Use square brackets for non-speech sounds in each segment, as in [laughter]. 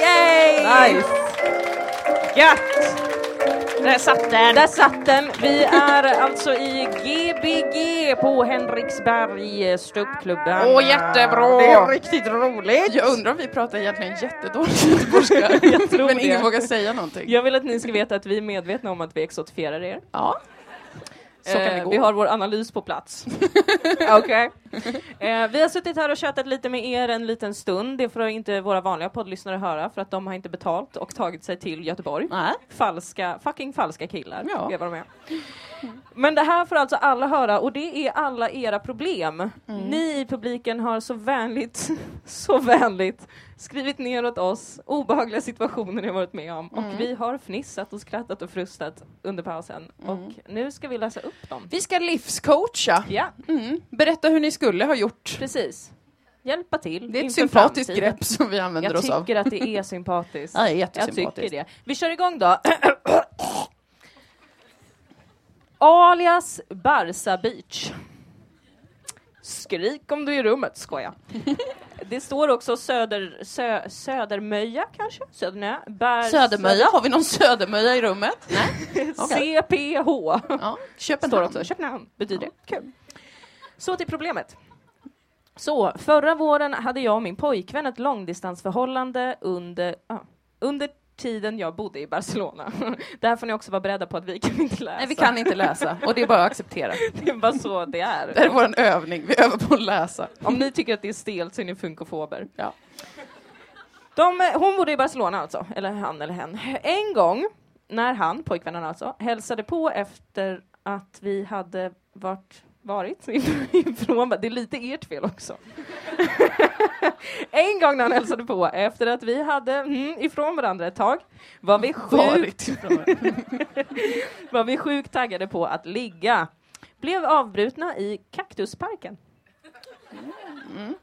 Yay! Nice! Gött! Där satt den! Där satt den. Vi är alltså i GBG på Henriksberg, ståuppklubben. Åh, jättebra! Det är riktigt roligt. Jag undrar om vi pratar egentligen jättedålig göteborgska, [laughs] men det. ingen vågar säga någonting. Jag vill att ni ska veta att vi är medvetna om att vi exotifierar er. Ja. Det Eh. Vi har vår analys på plats. [laughs] Okej. Eh, vi har suttit här och chattat lite med er en liten stund. Det får inte våra vanliga poddlyssnare höra för att de har inte betalt och tagit sig till Göteborg. Nej. Falska, fucking falska killar. Ja. är vad de är. Men det här får alltså alla höra och det är alla era problem. Ni i publiken har så vänligt, [laughs] så vänligt skrivit ner åt oss obehagliga situationer ni har varit med om och vi har fnissat och skrattat och frustat under pausen och nu ska vi läsa upp dem. Vi ska livscoacha. Ja, Mm. Berätta hur ni skulle ha gjort. precis. Hjälpa till. Det är ett sympatiskt framtiden. grepp som vi använder Jag oss av. tycker att det är sympatiskt. [laughs] Ja, det är Jag tycker det. Vi kör igång då. [clears throat] Alias Barsa Beach. Skrik om du är i rummet, skoja. [laughs] Det står också Söder, sö, Södermöja kanske? Södernö? Bär, Södermöja, har vi någon Södermöja i rummet? [laughs] Nej. Okej. CPH. Ja. Står Köpenhamn. också. Köpenhamn betyder det. Kul. Så till problemet. Så, förra våren hade jag och min pojkvän ett långdistansförhållande under, ah, under tiden jag bodde i Barcelona. [laughs] Det här får ni också vara beredda på att vi kan inte läsa. Nej, vi kan inte läsa och det är bara att acceptera. [laughs] Det är bara så det Det här är. är vår övning, vi övar på att läsa. Om ni tycker att det är stelt så är ni funkofober. Ja. De, hon bodde i Barcelona alltså, eller han eller hen. En gång när han, pojkvännen alltså, hälsade på efter att vi hade varit, varit [laughs] ifrån, det är lite ert fel också. [laughs] en gång när han hälsade på efter att vi hade mm, ifrån varandra ett tag var vi sjukt, [laughs] var vi sjukt taggade på att ligga. Blev avbrutna i Kaktusparken.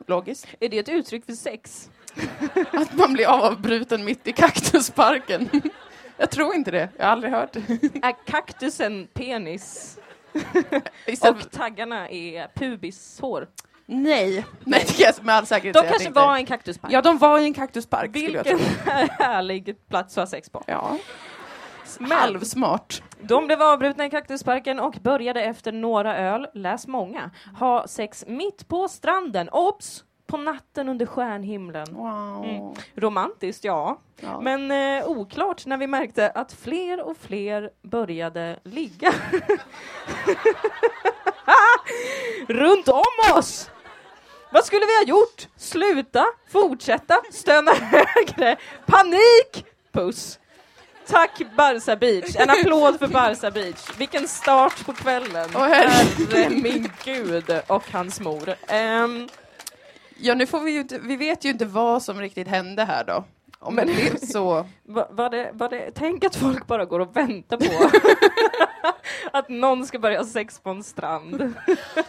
Logiskt. Är det ett uttryck för sex? Att man blir avbruten mitt i kaktusparken. Jag tror inte det, jag har aldrig hört. Är kaktusen penis [laughs] och taggarna är pubishår? Nej, nej det kan jag med all säkerhet De kanske inte var är. en kaktuspark. Ja, de var i en kaktuspark Vilken [laughs] härlig plats att ha sex på. Ja. Men Halvsmart. de blev avbrutna i kaktusparken och började efter några öl, läs många, ha sex mitt på stranden. Obs! På natten under stjärnhimlen. Wow. Mm. Romantiskt, ja. Ja. Men eh, oklart när vi märkte att fler och fler började ligga [laughs] runt om oss. Vad skulle vi ha gjort? Sluta, fortsätta, stöna högre, panik, puss. Tack Barca Beach, en applåd för Barca Beach. Vilken start på kvällen. Åh, herre- min gud och hans mor. Ehm, Ja, nu får vi ju inte, vi vet ju inte vad som riktigt hände här då. Om Men- det blev så. [laughs] Va- Var det, var det, tänk att folk bara går och väntar på [laughs] att någon ska börja ha sex på en strand.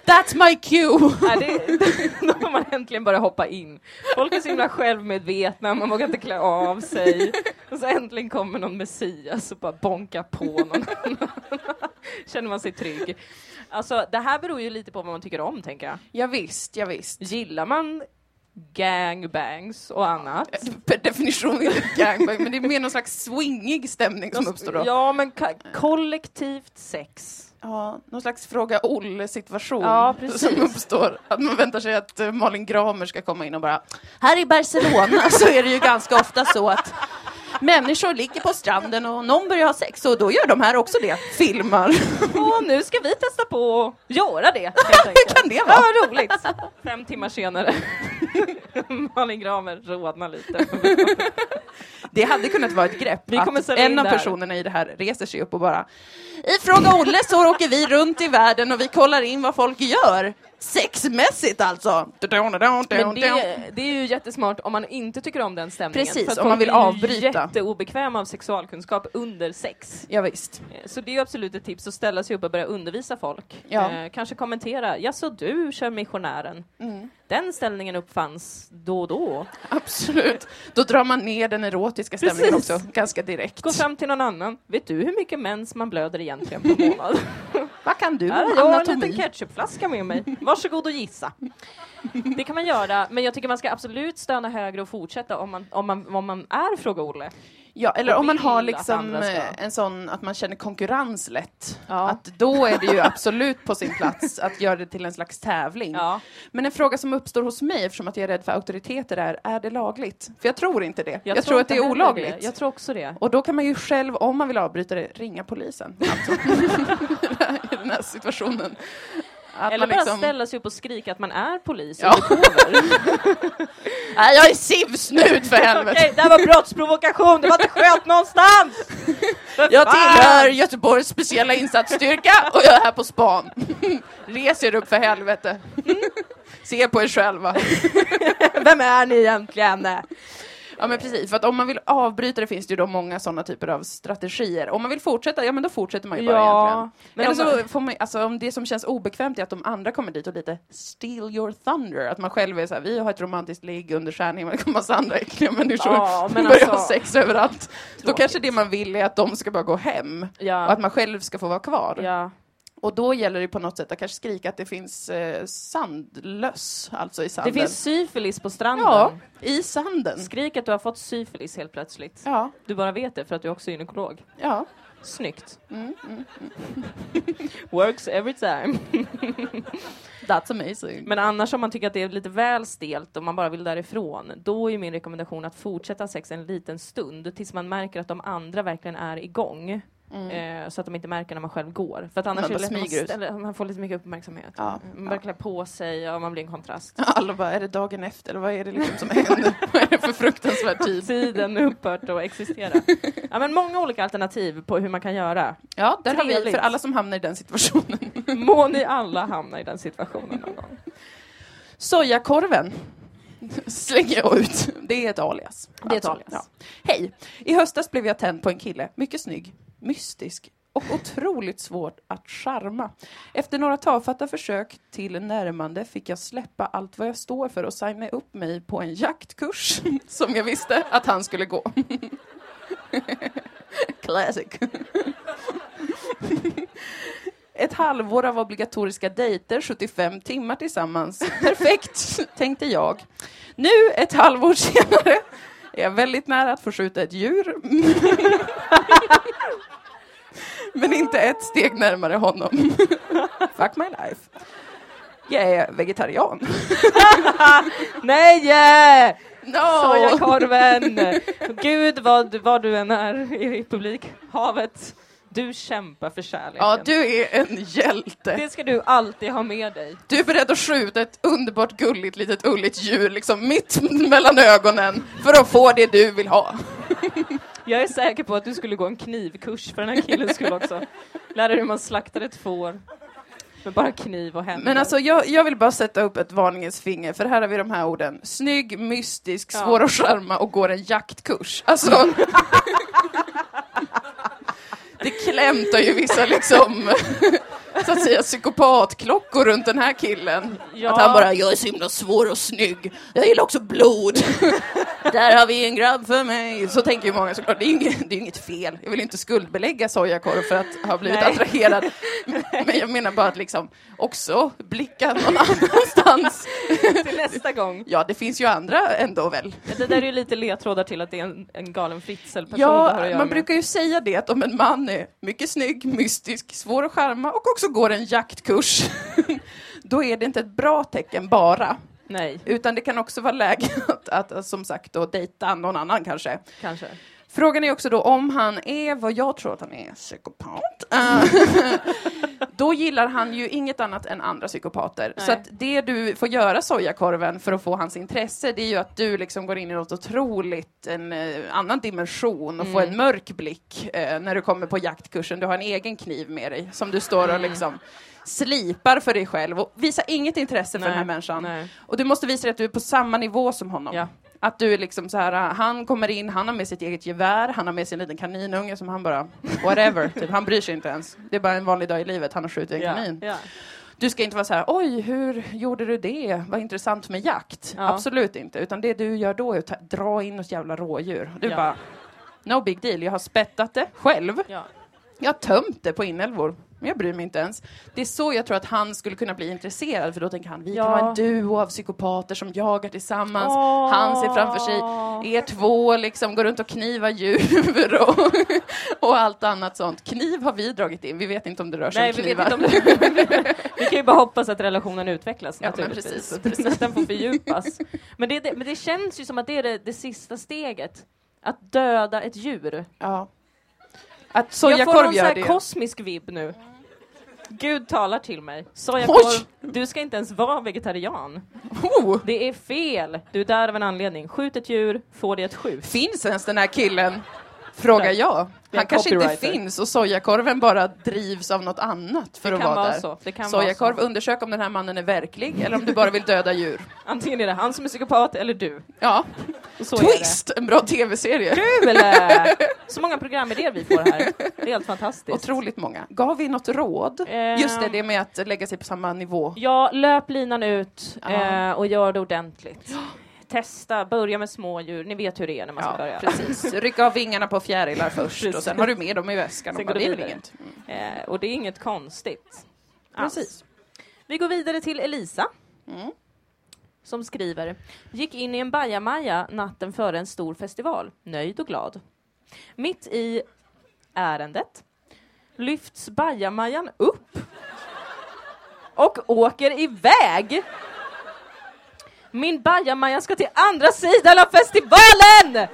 That's my cue! Nej, det, då får man äntligen börja hoppa in. Folk är så himla självmedvetna, man vågar inte klä av sig. Och så äntligen kommer någon Messias och bara bonkar på någon. [laughs] Känner man sig trygg. Alltså, det här beror ju lite på vad man tycker om, tänker jag. Ja, visst, ja, visst. Gillar man gangbangs och annat? Per definition är det gangbang, men det är mer någon slags swingig stämning som uppstår då. Ja, men kollektivt sex. Ja, någon slags fråga Olle-situation Ja, som uppstår. Att man väntar sig att eh, Malin Gramer ska komma in och bara Här i Barcelona så är det ju ganska ofta så att människor ligger på stranden och någon börjar ha sex och då gör de här också det. Filmar. Och nu ska vi testa på att göra det. enkelt. kan det vara? Ja, roligt. Fem timmar senare. Malin Gramer rodnar lite. Det hade kunnat vara ett grepp. Vi kommer att en av personerna i det här reser sig upp och bara I Fråga Olle så åker vi runt i världen och vi kollar in vad folk gör. Sexmässigt alltså. Men det, det är ju jättesmart om man inte tycker om den stämningen. Precis, om man vill blir ju avbryta. jätteobekväma av sexualkunskap under sex. Ja, visst. Eh, Så det är ju absolut ett tips att ställa sig upp och börja undervisa folk. Ja. Eh, kanske kommentera, ja så du kör missionären. Mm. Den ställningen uppfanns då och då. Absolut. Då drar man ner den erotiska stämningen Precis. också, ganska direkt. Gå fram till någon annan. Vet du hur mycket mens man blöder egentligen per månad? [laughs] Vad kan du om har jag en anatomi? liten ketchupflaska med mig. Varsågod och gissa. Det kan man göra, men jag tycker man ska absolut stanna högre och fortsätta om man, om man, om man är Fråga Olle. Ja, eller om man har liksom eh, en sån att man känner konkurrens lätt. Ja. Att då är det ju absolut på sin plats att göra det till en slags tävling. Ja. Men en fråga som uppstår hos mig, eftersom att jag är rädd för auktoriteter, är är det lagligt? För jag tror inte det. Jag, tror, att det är olagligt. Det. Jag tror också det. Och då kan man ju själv, om man vill avbryta det, ringa polisen. [laughs] Alltså. [laughs] I den här situationen. Att Eller man bara liksom, ställa sig upp och skrika att man är polis Ja. [laughs] Nej, jag är SIV-snut för helvete! Okej, det här var brottsprovokation, det var inte skönt någonstans! [laughs] Jag tillhör Göteborgs speciella insatsstyrka och jag är här på span. [laughs] Res er upp för helvete. Se på er själva. Vem är ni egentligen? Ja men precis, för att om man vill avbryta det finns det ju då många sådana typer av strategier. Om man vill fortsätta, ja men då fortsätter man ju bara Ja, egentligen. men Eller om så får man, alltså om det som känns obekvämt är att de andra kommer dit och lite steal your thunder, att man själv är såhär, vi har ett romantiskt ligg under stjärnhimlen, det [laughs] kommer massa andra äckliga människor Ja, men börjar alltså- ha sex överallt. Då Tråkigt. kanske det man vill är att de ska bara gå hem Ja. och att man själv ska få vara kvar. Ja. Och då gäller det på något sätt att kanske skrika att det finns eh, sandlöss, alltså i Det sanden. finns syfilis på stranden. Ja, i sanden. Skrik att du har fått syfilis helt plötsligt. Ja, Du bara vet det för att du också är gynekolog. ja. Snyggt. Mm, mm. [laughs] Works every time. [laughs] That's amazing. Men annars om man tycker att det är lite väl stelt och man bara vill därifrån, då är min rekommendation att fortsätta sex en liten stund tills man märker att de andra verkligen är igång. Eh, så att de inte märker när man själv går. För att annars Man man, ställer, man får lite mycket uppmärksamhet. Ja, Man ja. börjar klä på sig och man blir en kontrast. [laughs] Alla bara, är det dagen efter? Eller vad är det liksom som [laughs] händer? vad är det för fruktansvärd tid? Tiden upphört att existera. Ja, men många olika alternativ på hur man kan göra. Ja, där har vi, för alla som hamnar i den situationen. [laughs] Må ni alla hamna i den situationen någon gång. Sojakorven slänger jag ut. Det är ett alias. Det är ett alias. Ja. Hej! I höstas blev jag tänd på en kille. Mycket snygg, mystisk och otroligt svårt att charma. Efter några tafatta försök till närmande fick jag släppa allt vad jag står för och signa upp mig på en jaktkurs [laughs] som jag visste att han skulle gå. [laughs] Classic. Ett halvår av obligatoriska dejter, 75 timmar tillsammans. Perfekt, tänkte jag. Nu, ett halvår senare, är jag väldigt nära att få skjuta ett djur. [laughs] Men inte ett steg närmare honom. [laughs] Fuck my life. Jag är vegetarian. [laughs] Nej! No! Sojakorven! [laughs] Gud, vad, vad du än är i publik, havet, du kämpar för kärleken. Ja, du är en hjälte. Det ska du alltid ha med dig. Du är beredd att skjuta ett underbart gulligt litet ulligt djur liksom mitt mellan ögonen för att få det du vill ha. Jag är säker på att du skulle gå en knivkurs för den här killen skulle också. Lära dig hur man slaktar ett får. Med bara kniv och händer. Men alltså jag, jag vill bara sätta upp ett varningens finger för här har vi de här orden. Snygg, mystisk, Ja. svår att charma och går en jaktkurs. Alltså... [laughs] det klämtar ju vissa liksom så att säga psykopatklockor runt den här killen. Ja. Att han bara, jag är så himla svår och snygg. Jag gillar också blod. [laughs] Där har vi en grabb för mig. Så tänker ju många såklart. Det är ju inget, det är inget fel. Jag vill inte skuldbelägga sojakorv för att ha blivit Nej. attraherad. [laughs] Men jag menar bara att liksom också blicka någon annanstans. [laughs] Till nästa gång. Ja, det finns ju andra ändå väl. Det där är ju lite ledtrådar till att det är en, en galen fritzelperson Ja, man med. brukar ju säga det att om en man är mycket snygg, mystisk, svår att charma och också går en jaktkurs, [laughs] då är det inte ett bra tecken bara. Nej, Utan det kan också vara läge att, att, att som sagt då dejta någon annan kanske. kanske. Frågan är också då om han är vad jag tror att han är, psykopat. [laughs] Eh, då gillar han ju inget annat än andra psykopater. Nej. Så att det du får göra sojakorven för att få hans intresse, det är ju att du liksom går in i något otroligt, en eh, annan dimension och får Mm. en mörk blick eh, när du kommer på jaktkursen. Du har en egen kniv med dig som du står Mm. och liksom slipar för dig själv och visar inget intresse för den här människan. Nej. Och du måste visa dig att du är på samma nivå som honom. Ja. Att du är liksom så här, uh, han kommer in, han har med sitt eget gevär, han har med sin liten kaninunge som han bara, whatever, typ, han bryr sig inte ens. Det är bara en vanlig dag i livet, han har skjutit en Ja. kanin. Ja. Du ska inte vara så här, oj, hur gjorde du det? Vad intressant med jakt. Ja. Absolut inte, utan det du gör då är att ta, dra in något jävla rådjur. Du Ja. bara, no big deal, jag har spettat det själv. Ja. Jag har tömt det på inälvor. Men jag bryr mig inte ens. Det är så jag tror att han skulle kunna bli intresserad, för då tänker han, vi Ja. kan vara en duo av psykopater som jagar tillsammans. Åh. Han ser framför sig er två liksom går runt och knivar djur [laughs] och, och allt annat sånt. Kniv har vi dragit in, vi vet inte om det rör sig Nej, om vi, vet knivar. inte om det. [laughs] vi kan ju bara hoppas att relationen utvecklas Ja, naturligtvis. precis, [laughs] precis. Att den får fördjupas. Men det, det, men det känns ju som att det är det, det sista steget. Att döda ett djur. Ja. Att jag får sojakorv någon så gör här det. kosmisk vibb nu. Gud talar till mig. Sojakorv, du ska inte ens vara vegetarian. Oh, Det är fel. Du är där av en anledning. Skjut ett djur, få det ett skjut. finns ens den här killen? Frågar jag. Han kanske inte finns och sojakorven bara drivs av något annat för Det att vara vara där. så. Det kan Sojakorv, vara så. undersök om den här mannen är verklig eller om du bara vill döda djur. [laughs] Antingen är det han som är psykopat eller du. Ja. [laughs] Twist! En bra tv-serie. Kul! [laughs] Så många programidéer vi får här. Det är helt fantastiskt. Otroligt många. Gav vi något råd? Eh, Just det, det med att lägga sig på samma nivå. Ja, löp linan ut eh, och gör det ordentligt. [gasps] [gasps] Testa, börja med smådjur. Ni vet hur det är när man ska Ja, börja. precis. Rycka av vingarna på fjärilar [laughs] först och sen har du med dem i väskan. Och bara, det är inget. Mm. Eh, och det är inget konstigt. alls. Precis. Vi går vidare till Elisa. Mm. Som skriver. Gick in i en bajamaja natten före en stor festival. Nöjd och glad. Mitt i ärendet lyfts bajamajan upp och åker iväg. Min bajamaja ska till andra sidan av festivalen!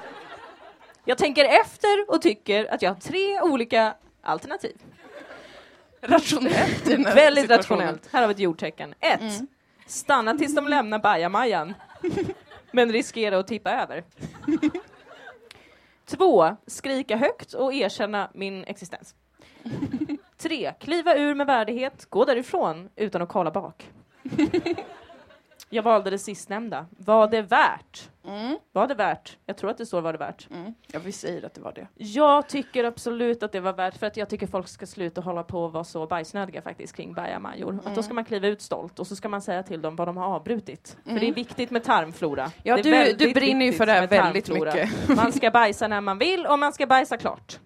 Jag tänker efter och tycker att jag har tre olika alternativ. Rationellt Väldigt rationellt. Här har vi ett jordtecken. Ett. Mm. Stanna tills de lämnar bajamajan. Men riskera att tippa över. Två. Skrika högt och erkänna min existens. Tre. Kliva ur med värdighet, gå därifrån utan att kolla bak. Jag valde det sistnämnda. Var det värt? Mm. Var det värt? Jag tror att det står var det värt. Mm. Ja, vi säger att det var det. Jag tycker absolut att det var värt för att jag tycker folk ska sluta hålla på och vara så bajsnödiga faktiskt kring bajamajor. Att Mm. då ska man kliva ut stolt och så ska man säga till dem vad de har avbrutit. För det är viktigt med tarmflora. Mm. Ja, du- du brinner ju för det här väldigt tarmflora. mycket. Man ska bajsa när man vill och man ska bajsa klart.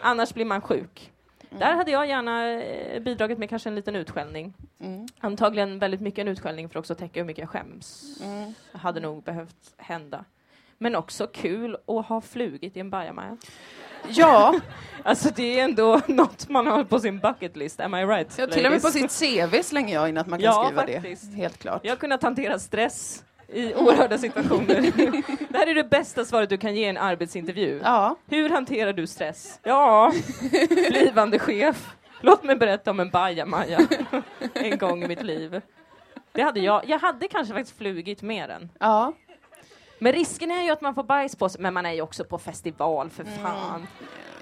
Annars blir man sjuk. Där hade jag gärna eh, bidragit med kanske en liten utskällning. Mm. Antagligen väldigt mycket en utskällning för att också täcka hur mycket jag skäms. Mm. Hade nog behövt hända. Men också kul att ha flugit i en bajamaja. Ja, [laughs] Alltså det är ändå [laughs] något man har på sin bucket list, am I right? ja, till och med på sitt CV slänger jag in att man kan Ja, skriva faktiskt. det. Helt klart. Jag har kunnat hantera stress i oerhörda situationer. [laughs] det här är det bästa svaret du kan ge i en arbetsintervju. Ja, Hur hanterar du stress? Ja, blivande chef. Låt mig berätta om en bajamaja [laughs] en gång i mitt liv. Det hade jag. Jag hade kanske faktiskt flugit med den. ja. Men risken är ju att man får bajs på sig. Men man är ju också på festival för fan.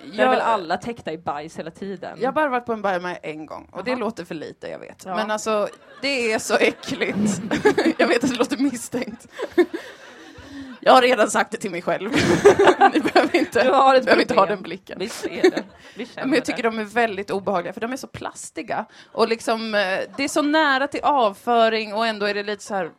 Där är Jag- väl alla täckta i bajs hela tiden. Jag har bara varit på en bajamaja en gång och det Jaha. låter för lite, jag vet. Ja. Men alltså, det är så äckligt. [laughs] jag vet att det låter misstänkt. Jag har redan sagt det till mig själv. [laughs] Ni behöver inte, Du har behöver inte ha den blicken. Vi ser det. Vi Men jag tycker det. de är väldigt obehagliga för de är så plastiga. Och liksom, eh, det är så nära till avföring och ändå är det lite så här.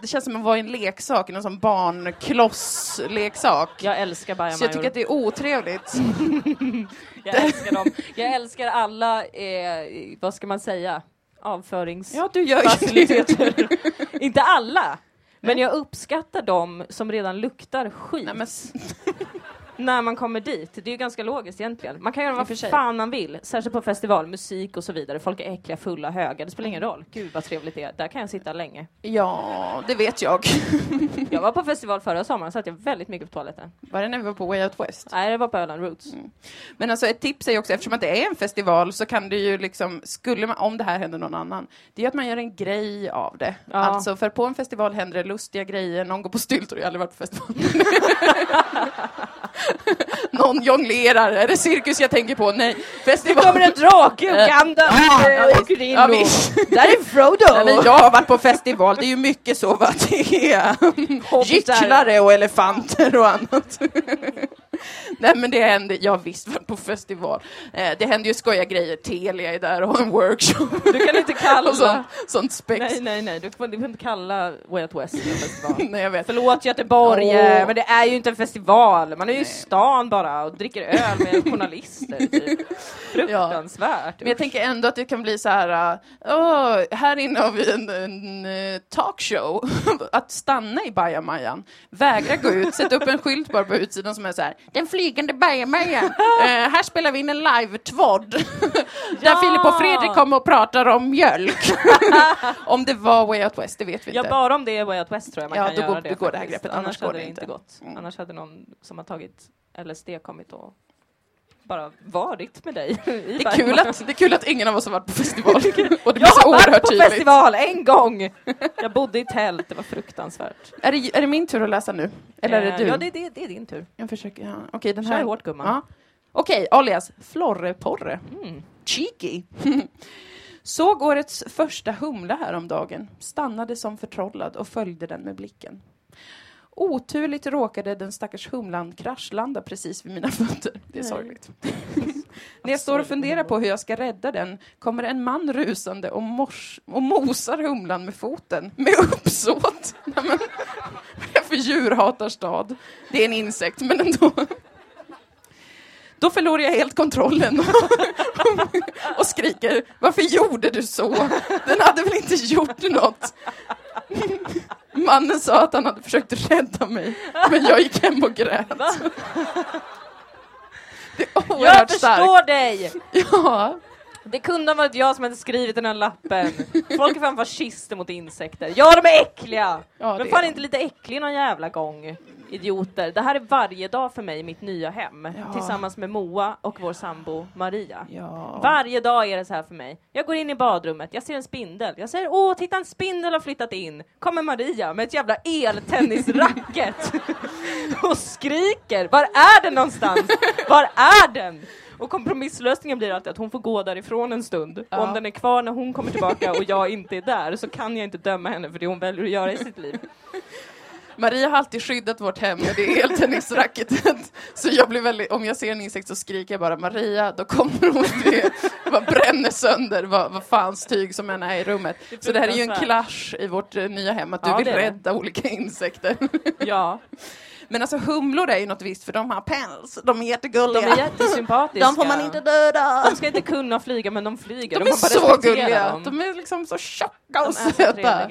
Det känns som att vara i en leksak, någon sån barnklossleksak. Jag älskar Så bajamajor. jag tycker att det är otrevligt. [laughs] Jag älskar dem. Jag älskar alla, eh, vad ska man säga, avförings... Ja. [laughs] Inte alla, men jag uppskattar dem som redan luktar skit Nej, när man kommer dit. Det är ju ganska logiskt egentligen. Man kan göra vad fan man vill, särskilt på festival, musik och så vidare. Folk är äckliga, fulla, höga. Det spelar ingen roll. Gud vad trevligt det är. Där kan jag sitta länge. ja, det vet jag. [laughs] Jag var på festival förra sommaren, så att jag väldigt mycket på toaletten. Var det när vi var på Way Out West? Nej, det var på Öland Roots. Men alltså ett tips är ju också, eftersom att det är en festival så kan det ju liksom, skulle man, om det här händer någon annan, det är att man gör en grej av det. Ja. Alltså för på en festival händer det lustiga grejer, någon går på styltor, jag har aldrig varit på festival. [laughs] [laughs] [laughs] någon jonglerar, är det cirkus jag tänker på? Nej, festival. kommer en drake, Uganda, [laughs] Ja, ja, åker in Ja, och... visst. Där är Frodo! Nej, men jag har varit på festival, det är ju mycket så va, det är gycklare och elefanter och annat. [laughs] [laughs] Nej men det hände, jag visst var på festival. Eh, det hände ju skoja grejer, Telia är där och har en workshop. Du kan inte [laughs] kalla... och så, sånt spex. Nej, nej, nej, du får, du får inte kalla Way Out West en festival. [laughs] Nej jag vet. Förlåt Göteborg, Åh. men det är ju inte en festival. Man är ju i stan bara och dricker öl med journalister. Typ. Fruktansvärt. Men jag tänker ändå att det kan bli så här, åh, här inne har vi en, en eh, talkshow. att stanna i bajamajan, vägra gå ut, sätta upp en skylt bara på utsidan som är så här, den flygande bajamajan. [laughs] Eh, här spelar vi in en live-tvodd. [laughs] Där Filip och Fredrik kommer och pratar om mjölk. [laughs] om det var Way Out West, det vet vi Ja, inte. bara om det är Way Out West tror jag man Ja, kan då göra går- det. då går det här greppet, Annars, annars går det inte. gått. Mm. Annars hade någon som har tagit LSD kommit och bara varit med dig. [laughs] Det är, kul att, det är kul att ingen av oss har varit på [laughs] festival. och det Jag har varit på tydligt. festival en gång! [laughs] Jag bodde i tält, det var fruktansvärt. Är det, är det min tur att läsa nu? Eller är Eh, det du? Ja, det, det, det är din tur. Jag försöker, ja. Okej, den Kör här. hårt gumman. Ja. Okej, alias Florreporre. Mm. Cheeky. Såg årets första humla häromdagen, stannade som förtrollad och följde den med blicken. Oturligt råkade den stackars humlan kraschlanda precis vid mina [laughs] fötter. Det är sorgligt. [laughs] När jag står och funderar på hur jag ska rädda den kommer en man rusande och, mors och mosar humlan med foten med uppsåt. [laughs] Nej, men, för djurhatarstad? Det är en insekt, men ändå. Då förlorar jag helt kontrollen [laughs] och skriker Varför gjorde du så? Den hade väl inte gjort något? Mannen sa att han hade försökt rädda mig, men jag gick hem och grät. Det är Jag förstår starkt. dig! Ja, Det kunde ha varit jag som hade skrivit den här lappen. Folk är fan fascister mot insekter. Ja, de är äckliga! Ja, Men fan är inte lite äcklig någon jävla gång. Idioter. Det här är varje dag för mig i mitt nya hem. Ja. Tillsammans med Moa och vår sambo Maria. ja. Varje dag är det så här för mig. Jag går in i badrummet, jag ser en spindel. Jag säger åh, titta en spindel har flyttat in. Kommer Maria med ett jävla eltennisracket [laughs] och skriker. Var är den någonstans? Var är den? Och kompromisslösningen blir alltid att hon får gå därifrån en stund. Ja. Och om den är kvar när hon kommer tillbaka och jag inte är där så kan jag inte döma henne för det hon väljer att göra i sitt liv. Maria har alltid skyddat vårt hem med det eltennisracketet. Så jag blir väldigt, om jag ser en insekt så skriker jag bara Maria, då kommer hon det vad bränner sönder vad, vad fans tyg som än är i rummet. Det Så det här är ju en clash i vårt eh, nya hem, att du Ja, vill är det. rädda olika insekter. Ja, Men alltså humlor är ju något visst för de har päls, de är de jättegulliga. är jättesympatiska. De får man inte döda. De ska inte kunna flyga men de flyger. De Du är så gulliga, dem. de är liksom så tjocka De och söta.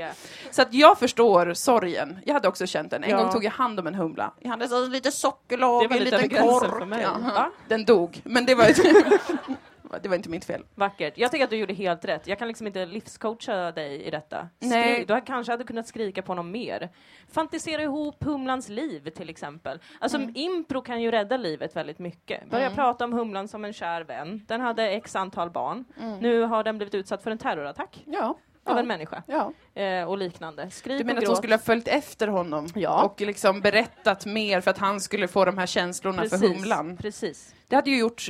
Så att jag förstår sorgen. Jag hade också känt den. En Ja. gång tog jag hand om en humla. Jag hade så lite sockerlag, en lite liten kork. Ja. Den dog, men det var, [laughs] det var inte mitt fel. Vackert. Jag tycker att du gjorde helt rätt. Jag kan liksom inte livscoacha dig i detta. Nej. Du kanske hade kunnat skrika på honom mer. Fantisera ihop Humlans liv till exempel. Alltså Mm. impro kan ju rädda livet väldigt mycket. Börja prata om Humlan som en kär vän. Den hade x antal barn. Nu har den blivit utsatt för en terrorattack Ja. av Mm. ja. en människa. ja. Eh, och liknande. Skrik Du menar att hon skulle ha följt efter honom Ja. och liksom berättat mer för att han skulle få de här känslorna för humlan? Precis. Det hade ju gjort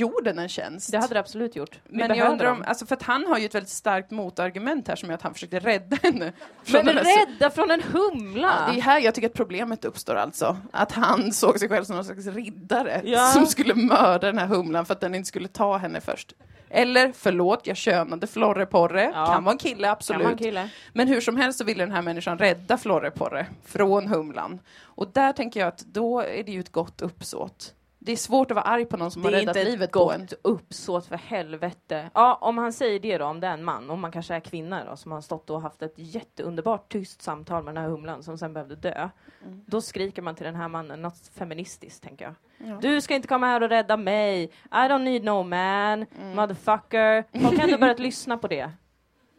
jorden en tjänst. Det hade det absolut gjort. Vi Men jag undrar om, alltså för att han har ju ett väldigt starkt motargument här som är att han försökte rädda henne. Men rädda från en humla! Ja, det är här jag tycker att problemet uppstår alltså. Att han såg sig själv som någon slags riddare Ja. som skulle mörda den här humlan för att den inte skulle ta henne först. Eller, förlåt, jag könade Florre Porre. Ja. Kan vara en kille, absolut. man kille? Men hur som helst så ville den här människan rädda Florre Porre från humlan. Och där tänker jag att då är det ju ett gott uppsåt. Det är svårt att vara arg på någon som Det har är räddat inte livet ett på en. gott uppsåt för helvete. Ja, om han säger det då, om det är en man, om man kanske är kvinna då, som har stått och haft ett jätteunderbart tyst samtal med den här humlan som sen behövde dö. Mm. Då skriker man till den här mannen något feministiskt, tänker jag. Ja. Du ska inte komma här och rädda mig. I don't need no man, Mm. motherfucker. Folk har ändå [laughs] börjat lyssna på det.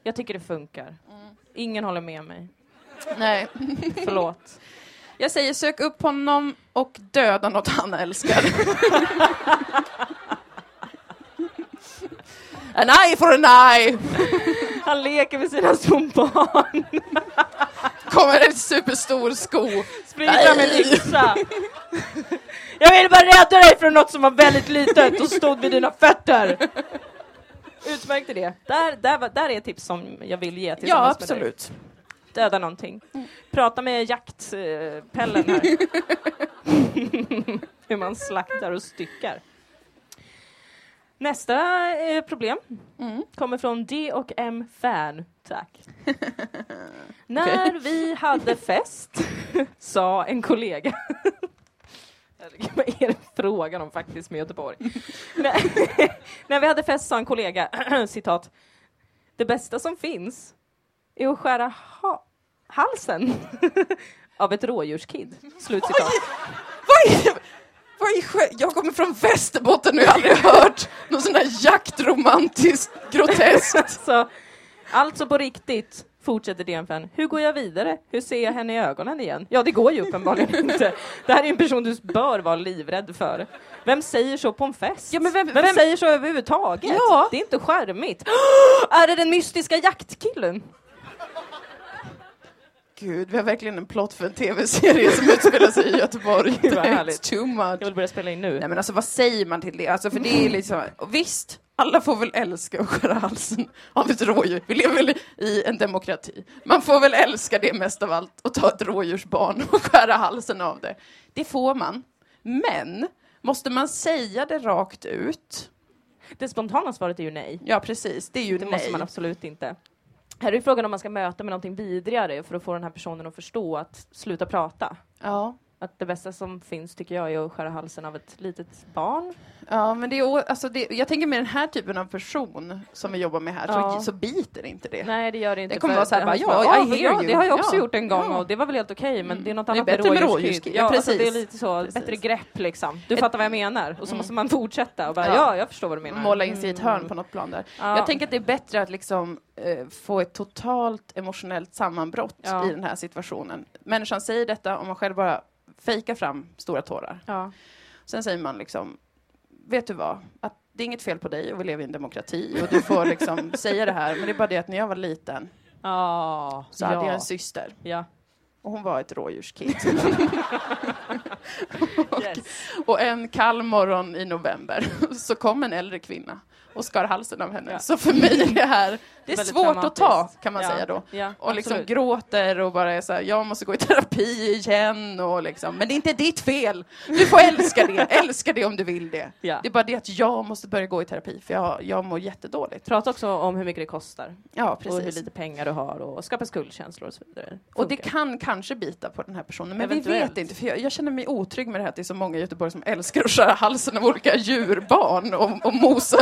Jag tycker det funkar. Mm. Ingen håller med mig. Nej. Förlåt. [laughs] Jag säger sök upp honom och döda något han älskar. [laughs] an eye for an eye! Han leker med sina små barn. Kommer en superstor sko. Springer fram med yxa. Jag ville bara rädda dig från något som var väldigt litet och stod vid dina fötter. Utmärkt idé. Där, där, där är ett tips som jag vill ge Ja, med dig. absolut. Döda någonting. Prata med jaktpellen här. [laughs] hur man slaktar och styckar. Nästa eh, problem Mm. kommer från D och M Fan. Tack. [laughs] När vi hade fest [laughs] sa en kollega Vad är det frågan om faktiskt med Göteborg? när vi hade fest sa en kollega, [clears throat] citat, det bästa som finns är att skära ha- halsen [laughs] av ett rådjurskid. Slutcitat. Vad är, vad är, skö- jag kommer från Västerbotten och jag har aldrig hört något sånt där jaktromantiskt groteskt. [laughs] Så, alltså på riktigt, fortsätter DN-fan. Hur går jag vidare? Hur ser jag henne i ögonen igen? Ja, det går ju uppenbarligen [laughs] inte. Det här är en person du bör vara livrädd för. Vem säger så på en fest? Ja, men vem- vem, vem- säger så överhuvudtaget? Ja. Det är inte charmigt. [gasps] är det den mystiska jaktkillen? Gud, vi har verkligen en plott för en tv-serie som utspelar sig i Göteborg. [laughs] Gud, vad härligt. Too much. Jag vill börja spela in nu. Nej men alltså vad säger man till det? Alltså för det är liksom, och visst, alla får väl älska att skära halsen av ett rådjur. Vi lever väl i en demokrati. Man får väl älska det mest av allt och ta ett rådjursbarn och skära halsen av det. Det får man. Men, måste man säga det rakt ut? Det spontana svaret är ju nej. Ja precis, det är ju Det nej. måste man absolut inte. Här är frågan om man ska möta med någonting vidrigare för att få den här personen att förstå att sluta prata. Ja. Att det bästa som finns tycker jag är att skära halsen av ett litet barn. Ja, men det är, alltså det, jag tänker med den här typen av person som vi jobbar med här, Ja. så, så biter inte det. Nej, det gör det inte. Det kommer vara så här, det- bara, ja, hear ja, you. Det har jag också Ja. gjort en gång Ja. och det var väl helt okej, men det är något Det är annat bättre med rådjurskid. Ja, Ja, alltså, det är precis. lite så, Precis. bättre grepp liksom. Du Ett- fattar vad jag menar. Och så måste man fortsätta och bara, Ja. ja, jag förstår vad du menar. Måla in sig i ett hörn Mm. på något plan där. Ja. Jag tänker att det är bättre att liksom eh, få ett totalt emotionellt sammanbrott Ja. i den här situationen. Människan säger detta om man själv bara fejkar fram stora tårar. Ja. Sen säger man liksom, vet du vad? Att det är inget fel på dig och vi lever i en demokrati och du får [laughs] liksom säga det här. Men det är bara det att när jag var liten Ja. så hade jag ja. en syster Ja. och hon var ett rådjurskid. [laughs] [laughs] Yes. Och en kall morgon i november så kom en äldre kvinna och skar halsen av henne. Ja. Så för mig är det här, [laughs] det är svårt att ta kan man Ja. säga då. Ja, Och liksom absolut. gråter och bara är så här, jag måste gå i terapi igen och liksom, men det är inte ditt fel. Du får älska det, [laughs] älska det om du vill det. Det är bara det att jag måste börja gå i terapi för jag, jag mår jättedåligt. Prata också om hur mycket det kostar Ja, och hur precis. lite pengar du har och skapa skuldkänslor och så vidare. Och det Funkar. kan kanske bita på den här personen, men vi Eventuellt. vet inte. För jag, jag känner mig otrygg med det här att det är så många i Göteborg som älskar att skära halsen av olika djurbarn och, och mosa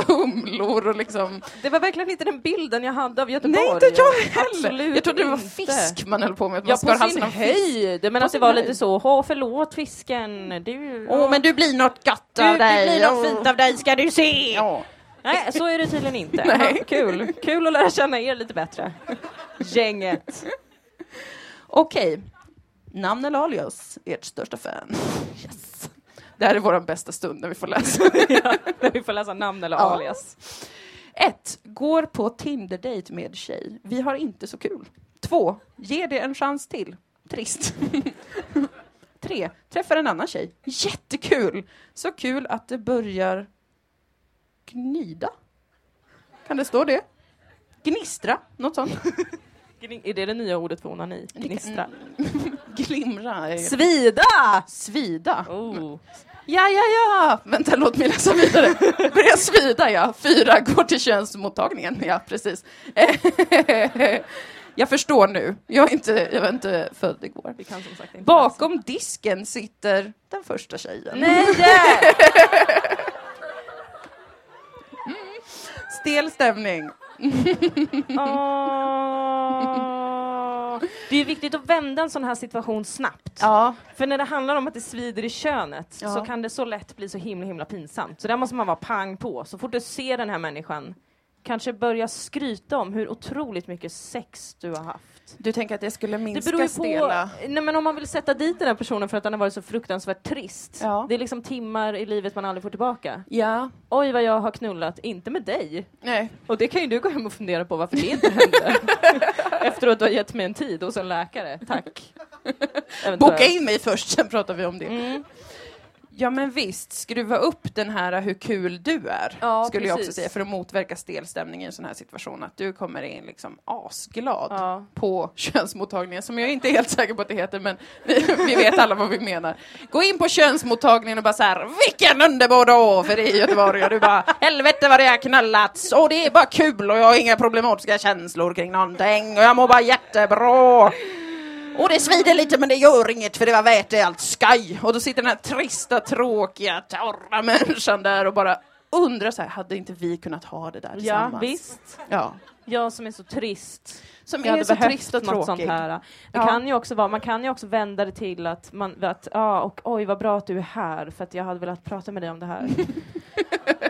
humlor och liksom... Det var verkligen inte den bilden jag hade av Göteborg. Nej, inte jag heller! Absolut jag trodde det var fisk man höll på med, Ja, på sin höjd. Men att det sin var lite så, åh förlåt fisken. Du, Åh, men du blir något gott du, av det dig. blir något fint av dig ska du se. Ja. Nej, så är det tydligen inte. [laughs] Nej. Kul. Kul att lära känna er lite bättre. Gänget. Okej. Namn eller alias? Ert största fan. Yes. Det här är vår bästa stund när vi får läsa. [laughs] ja, när vi får läsa namn eller Ja. alias. 1. Går på Tinder-date med tjej. Vi har inte så kul. 2. Ge det en chans till. Trist. [laughs] 3. Träffar en annan tjej. Jättekul! Så kul att det börjar gnida. Kan det stå det? Gnistra, något sånt. [laughs] Är det det nya ordet för onani? Gnistra. [laughs] Glimra. är- Svida! Svida. Oh. Ja, ja, ja! Vänta, låt mig läsa vidare. Börja svida, ja. Fyra går till könsmottagningen. Ja, precis. [laughs] Jag förstår nu. Jag är inte, jag var inte född igår. Vi kan som sagt inte Bakom disken sitter den första tjejen. läsa. Nej! [laughs] Stel stämning. [laughs] Åh. Det är viktigt att vända en sån här situation snabbt. Ja, För när det handlar om att det svider i könet Ja. så kan det så lätt bli så himla himla pinsamt. Så där måste man vara pang på. Så fort du ser den här människan, kanske börja skryta om hur otroligt mycket sex du har haft. du tänker att det skulle Det minska beror ju stela... på, nej men om man vill sätta dit den här personen för att den har varit så fruktansvärt trist. Ja. Det är liksom timmar i livet man aldrig får tillbaka. Ja, Oj vad jag har knullat, inte med dig. nej. Och det kan ju du gå hem och fundera på varför det inte hände. [laughs] Efter att du har gett mig en tid hos en läkare. Tack. [laughs] Boka in mig först, sen pratar vi om det. Mm. Ja men visst, skruva upp den här hur kul du är, Ja, skulle jag också precis. säga, för att motverka stelstämning i en sån här situation. Att du kommer in liksom asglad Ja. på [laughs] könsmottagningen, som jag inte är helt säker på att det heter, men vi, vi vet alla vad vi menar. Gå in på könsmottagningen och bara så här, vilken underbar dag för dig i Göteborg! Och du bara, helvete vad det har knallats! Och det är bara kul och jag har inga problematiska känslor kring någonting och jag mår bara jättebra! Och det svider lite men det gör inget för det var värt det allt skaj. Och då sitter den här trista, tråkiga, torra människan där och bara undrar så här, hade inte vi kunnat ha det där Ja, tillsammans? visst. Ja. Jag som är så trist. Som Jag är hade så behövt trist och något sånt tråkig. här. Det Ja. kan ju också vara, man kan ju också vända det till att, man, att ja, och oj vad bra att du är här för att jag hade velat prata med dig om det här. [laughs]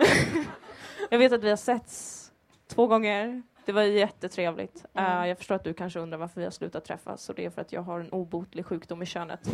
[laughs] jag vet att vi har setts två gånger. Det var jättetrevligt. Mm. Eh, jag förstår att du kanske undrar varför vi har slutat träffas och det är för att jag har en obotlig sjukdom i könet. [laughs]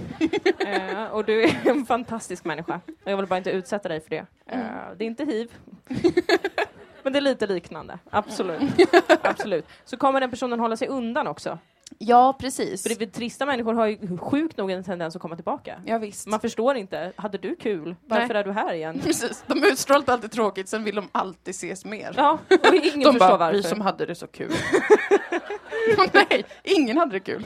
Eh, och du är en fantastisk människa. Och jag vill bara inte utsätta dig för det. Mm. det är inte hiv. [laughs] Men det är lite liknande, absolut. [laughs] absolut. Så kommer den personen hålla sig undan också. Ja, precis. För det är trista människor har ju sjukt nog en tendens att komma tillbaka. Ja, visst. Man förstår inte, hade du kul? Varför Nej. är du här igen? [laughs] Precis. De utstrålar alltid tråkigt, sen vill de alltid ses mer. Ja, och ingen [laughs] de förstår bara, varför. vi som hade det så kul. [laughs] Nej, ingen hade det kul.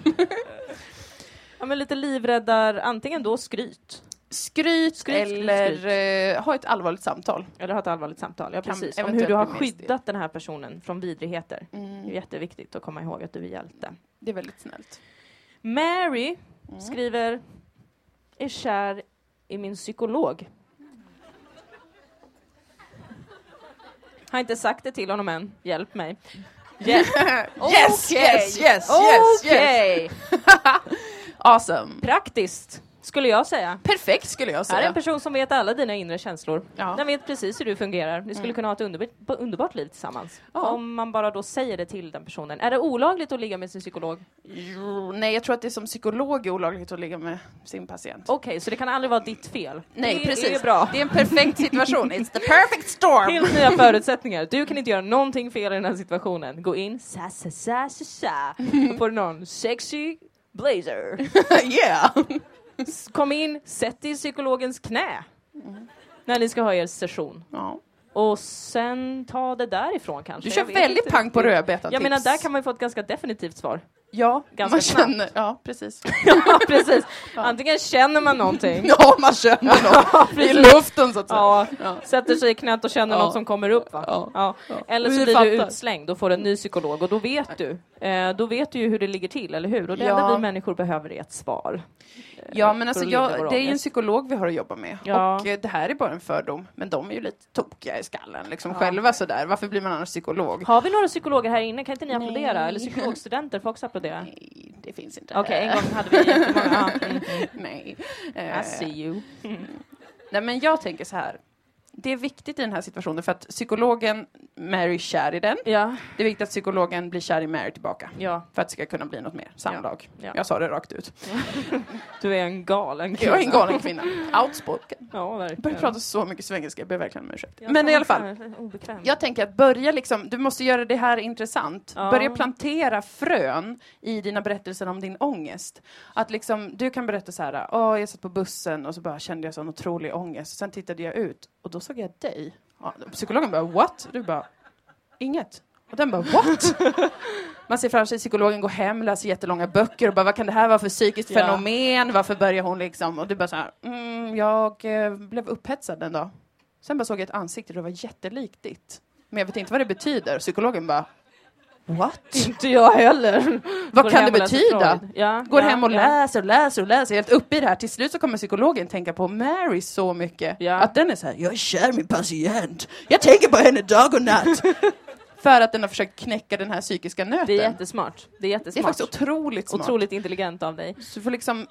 Ja, men lite livräddar, antingen då skryt, Skryt, Skryt, eller skryt. eh, ha ett allvarligt samtal. eller ha ett allvarligt samtal. Ja, Kan precis. Om hur du har skyddat den här personen från vidrigheter. Det är Mm, jätteviktigt att komma ihåg att du är hjälte. det är väldigt snällt. Mary Mm. skriver, är kär i min psykolog. Har inte sagt det till honom än. Hjälp mig. [laughs] Yes, yes, yes, yes, yes. Okej. [laughs] Awesome. Praktiskt, skulle jag säga. Perfekt skulle jag Här är säga. en person som vet alla dina inre känslor. Ja. Den vet precis hur du fungerar. Ni skulle Mm. kunna ha ett underbart, underbart liv tillsammans. Ja. Om man bara då säger det till den personen. Är det olagligt att ligga med sin psykolog? Jo, nej, jag tror att det är som psykolog är olagligt att ligga med sin patient. Okej, så det kan aldrig vara ditt fel? nej, det precis. är bra. Det är en perfekt situation. It's the perfect storm. Helt nya förutsättningar. Du kan inte göra någonting fel i den här situationen. Gå in, sa sa sa sa sa, på någon sexy blazer. [laughs] yeah. Kom in, sätt dig i psykologens knä. När ni ska ha er session. Ja. Och sen ta det därifrån kanske. Du kör väldigt inte pang på rödbetan Jag menar, där kan man ju få ett ganska definitivt svar. Ja, ganska man snabbt. känner, ja precis. [laughs] ja, precis. Antingen känner man någonting. Ja, man känner något [laughs] i luften så att säga. Ja, Ja. sätter sig i knät och känner Ja. något som kommer upp va? Ja. Ja. Ja. Eller så blir du fattar. utslängd och får en ny psykolog och då vet du. Eh, då vet du ju hur det ligger till, eller hur? Och det Ja. enda vi människor behöver är ett svar. Ja, men för alltså jag, det är ju en psykolog vi har att jobba med. Ja. Och eh, det här är bara en fördom. Men de är ju lite tokiga i skallen, liksom Ja. själva sådär. Varför blir man annars psykolog? Har vi några psykologer här inne? Kan inte ni applådera? Nej. Eller psykologstudenter får också applådera? Nej, det finns inte. Okej, en gång hade vi jättemånga. [laughs] Mm. Nej. I Eh, see you. Nej, men jag tänker så här. Det är viktigt i den här situationen för att psykologen Mary kär i den. Ja, Det är viktigt att psykologen blir kär i Mary tillbaka. ja. För att det ska kunna bli något mer samlag. Ja. Jag sa det rakt ut. [laughs] Du är en galen kvinna. Jag är en galen kvinna. Outspoken. Ja, Jag verkligen. börjar prata så mycket svengelska, jag ber verkligen om ursäkt. Men i alla fall. Obekväm. Jag tänker att börja liksom, du måste göra det här intressant. Ja. Börja plantera frön i dina berättelser om din ångest. Att liksom, du kan berätta så här, åh jag satt på bussen och så bara kände jag sån otrolig ångest. Sen tittade jag ut och då såg jag dig. Ja, psykologen bara, what? Du bara, inget. Och den bara, what? [laughs] Man ser framför sig psykologen gå hem, läser jättelånga böcker och bara, vad kan det här vara för psykiskt Ja. fenomen? Varför börjar hon liksom? Och du bara så här, mm, jag eh, blev upphetsad en dag. Sen bara såg jag ett ansikte och det var jättelikt ditt. Men jag vet inte vad det betyder. Psykologen bara, what? [laughs] Inte jag heller. Vad Går kan det betyda? Ja, Går ja, hem och ja. läser och läser och läser, helt uppe i det här. Till slut så kommer psykologen tänka på Mary så mycket. Att den är så här, jag är kär min patient. Jag tänker på henne dag och natt. [laughs] För att den har försökt knäcka den här psykiska nöten. Det är jättesmart. Det är Det är jättesmart. faktiskt otroligt smart. Otroligt intelligent av dig. Så du får liksom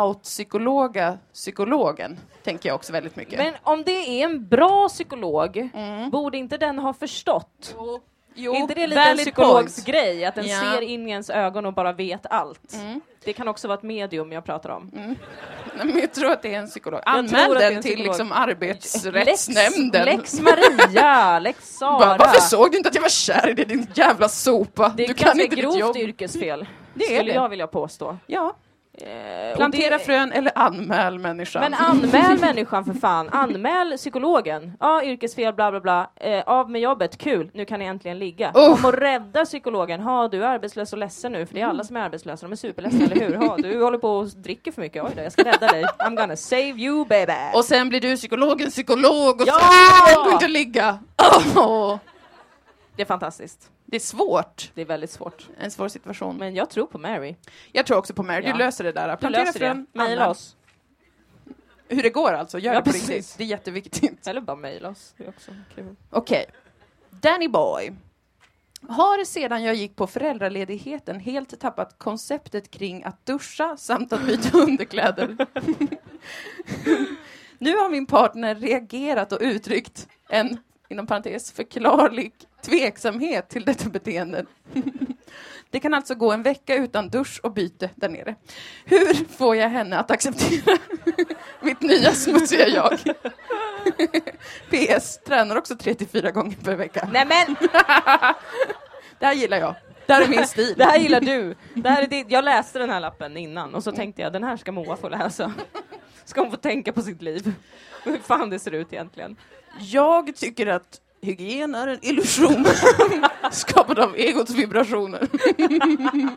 out-psykologa psykologen, tänker jag också väldigt mycket. Men om det är en bra psykolog, Mm. borde inte den ha förstått? Jo, är inte det lite en psykologs point. grej? Att den Ja. ser in i ens ögon och bara vet allt? Mm. Det kan också vara ett medium jag pratar om. Nej, men jag tror att det är en psykolog. Anmäl den en till liksom arbetsrättsnämnden. Lex, Lex Maria, Lex [laughs] Sara. Bara, Varför såg du inte att jag var kär i dig din jävla sopa? det är du kan inte grovt yrkesfel. Det är skulle det. jag vilja påstå. Ja, Eh, Plantera det- frön eller anmäl människan. Men anmäl människan för fan, anmäl psykologen. Ja, yrkesfel, bla bla bla. Eh, av med jobbet, kul, nu kan ni äntligen ligga. Uff. Kom och rädda psykologen. Ha, du är arbetslös och ledsen nu, för det är alla som är arbetslösa, de är superledsna, eller hur? Ha, du håller på och dricker för mycket, oj då, jag ska rädda dig. I'm gonna save you baby. Och sen blir du psykologen psykolog och Ja! vill du inte ligga. Åh, Det är fantastiskt. Det är svårt. Det är väldigt svårt. En svår situation. Men jag tror på Mary. Jag tror också på Mary. Du Ja. löser det där. Du löser frön, det. Anmäl. oss. Hur det går alltså. Gör Ja, det på precis. riktigt. Det är jätteviktigt. Eller bara maila oss. Okej. Danny Boy. Har sedan jag gick på föräldraledigheten helt tappat konceptet kring att duscha samt att byta [laughs] underkläder. [laughs] nu har min partner reagerat och uttryckt en, inom parentes, förklarlig tveksamhet till detta beteende. [laughs] Det kan alltså gå en vecka utan dusch och byte där nere. Hur får jag henne att acceptera [laughs] mitt nya smutsiga jag? [laughs] PS. Tränar också 3-4 gånger per vecka. Nej men! Det här gillar jag. Det här är min stil. Det här gillar du. Det här är ditt. Jag läste den här lappen innan och så tänkte jag den här ska Moa få läsa. Ska hon få tänka på sitt liv. Hur fan det ser ut egentligen. Jag tycker att hygien är en illusion [laughs] skapad av egots vibrationer. [laughs]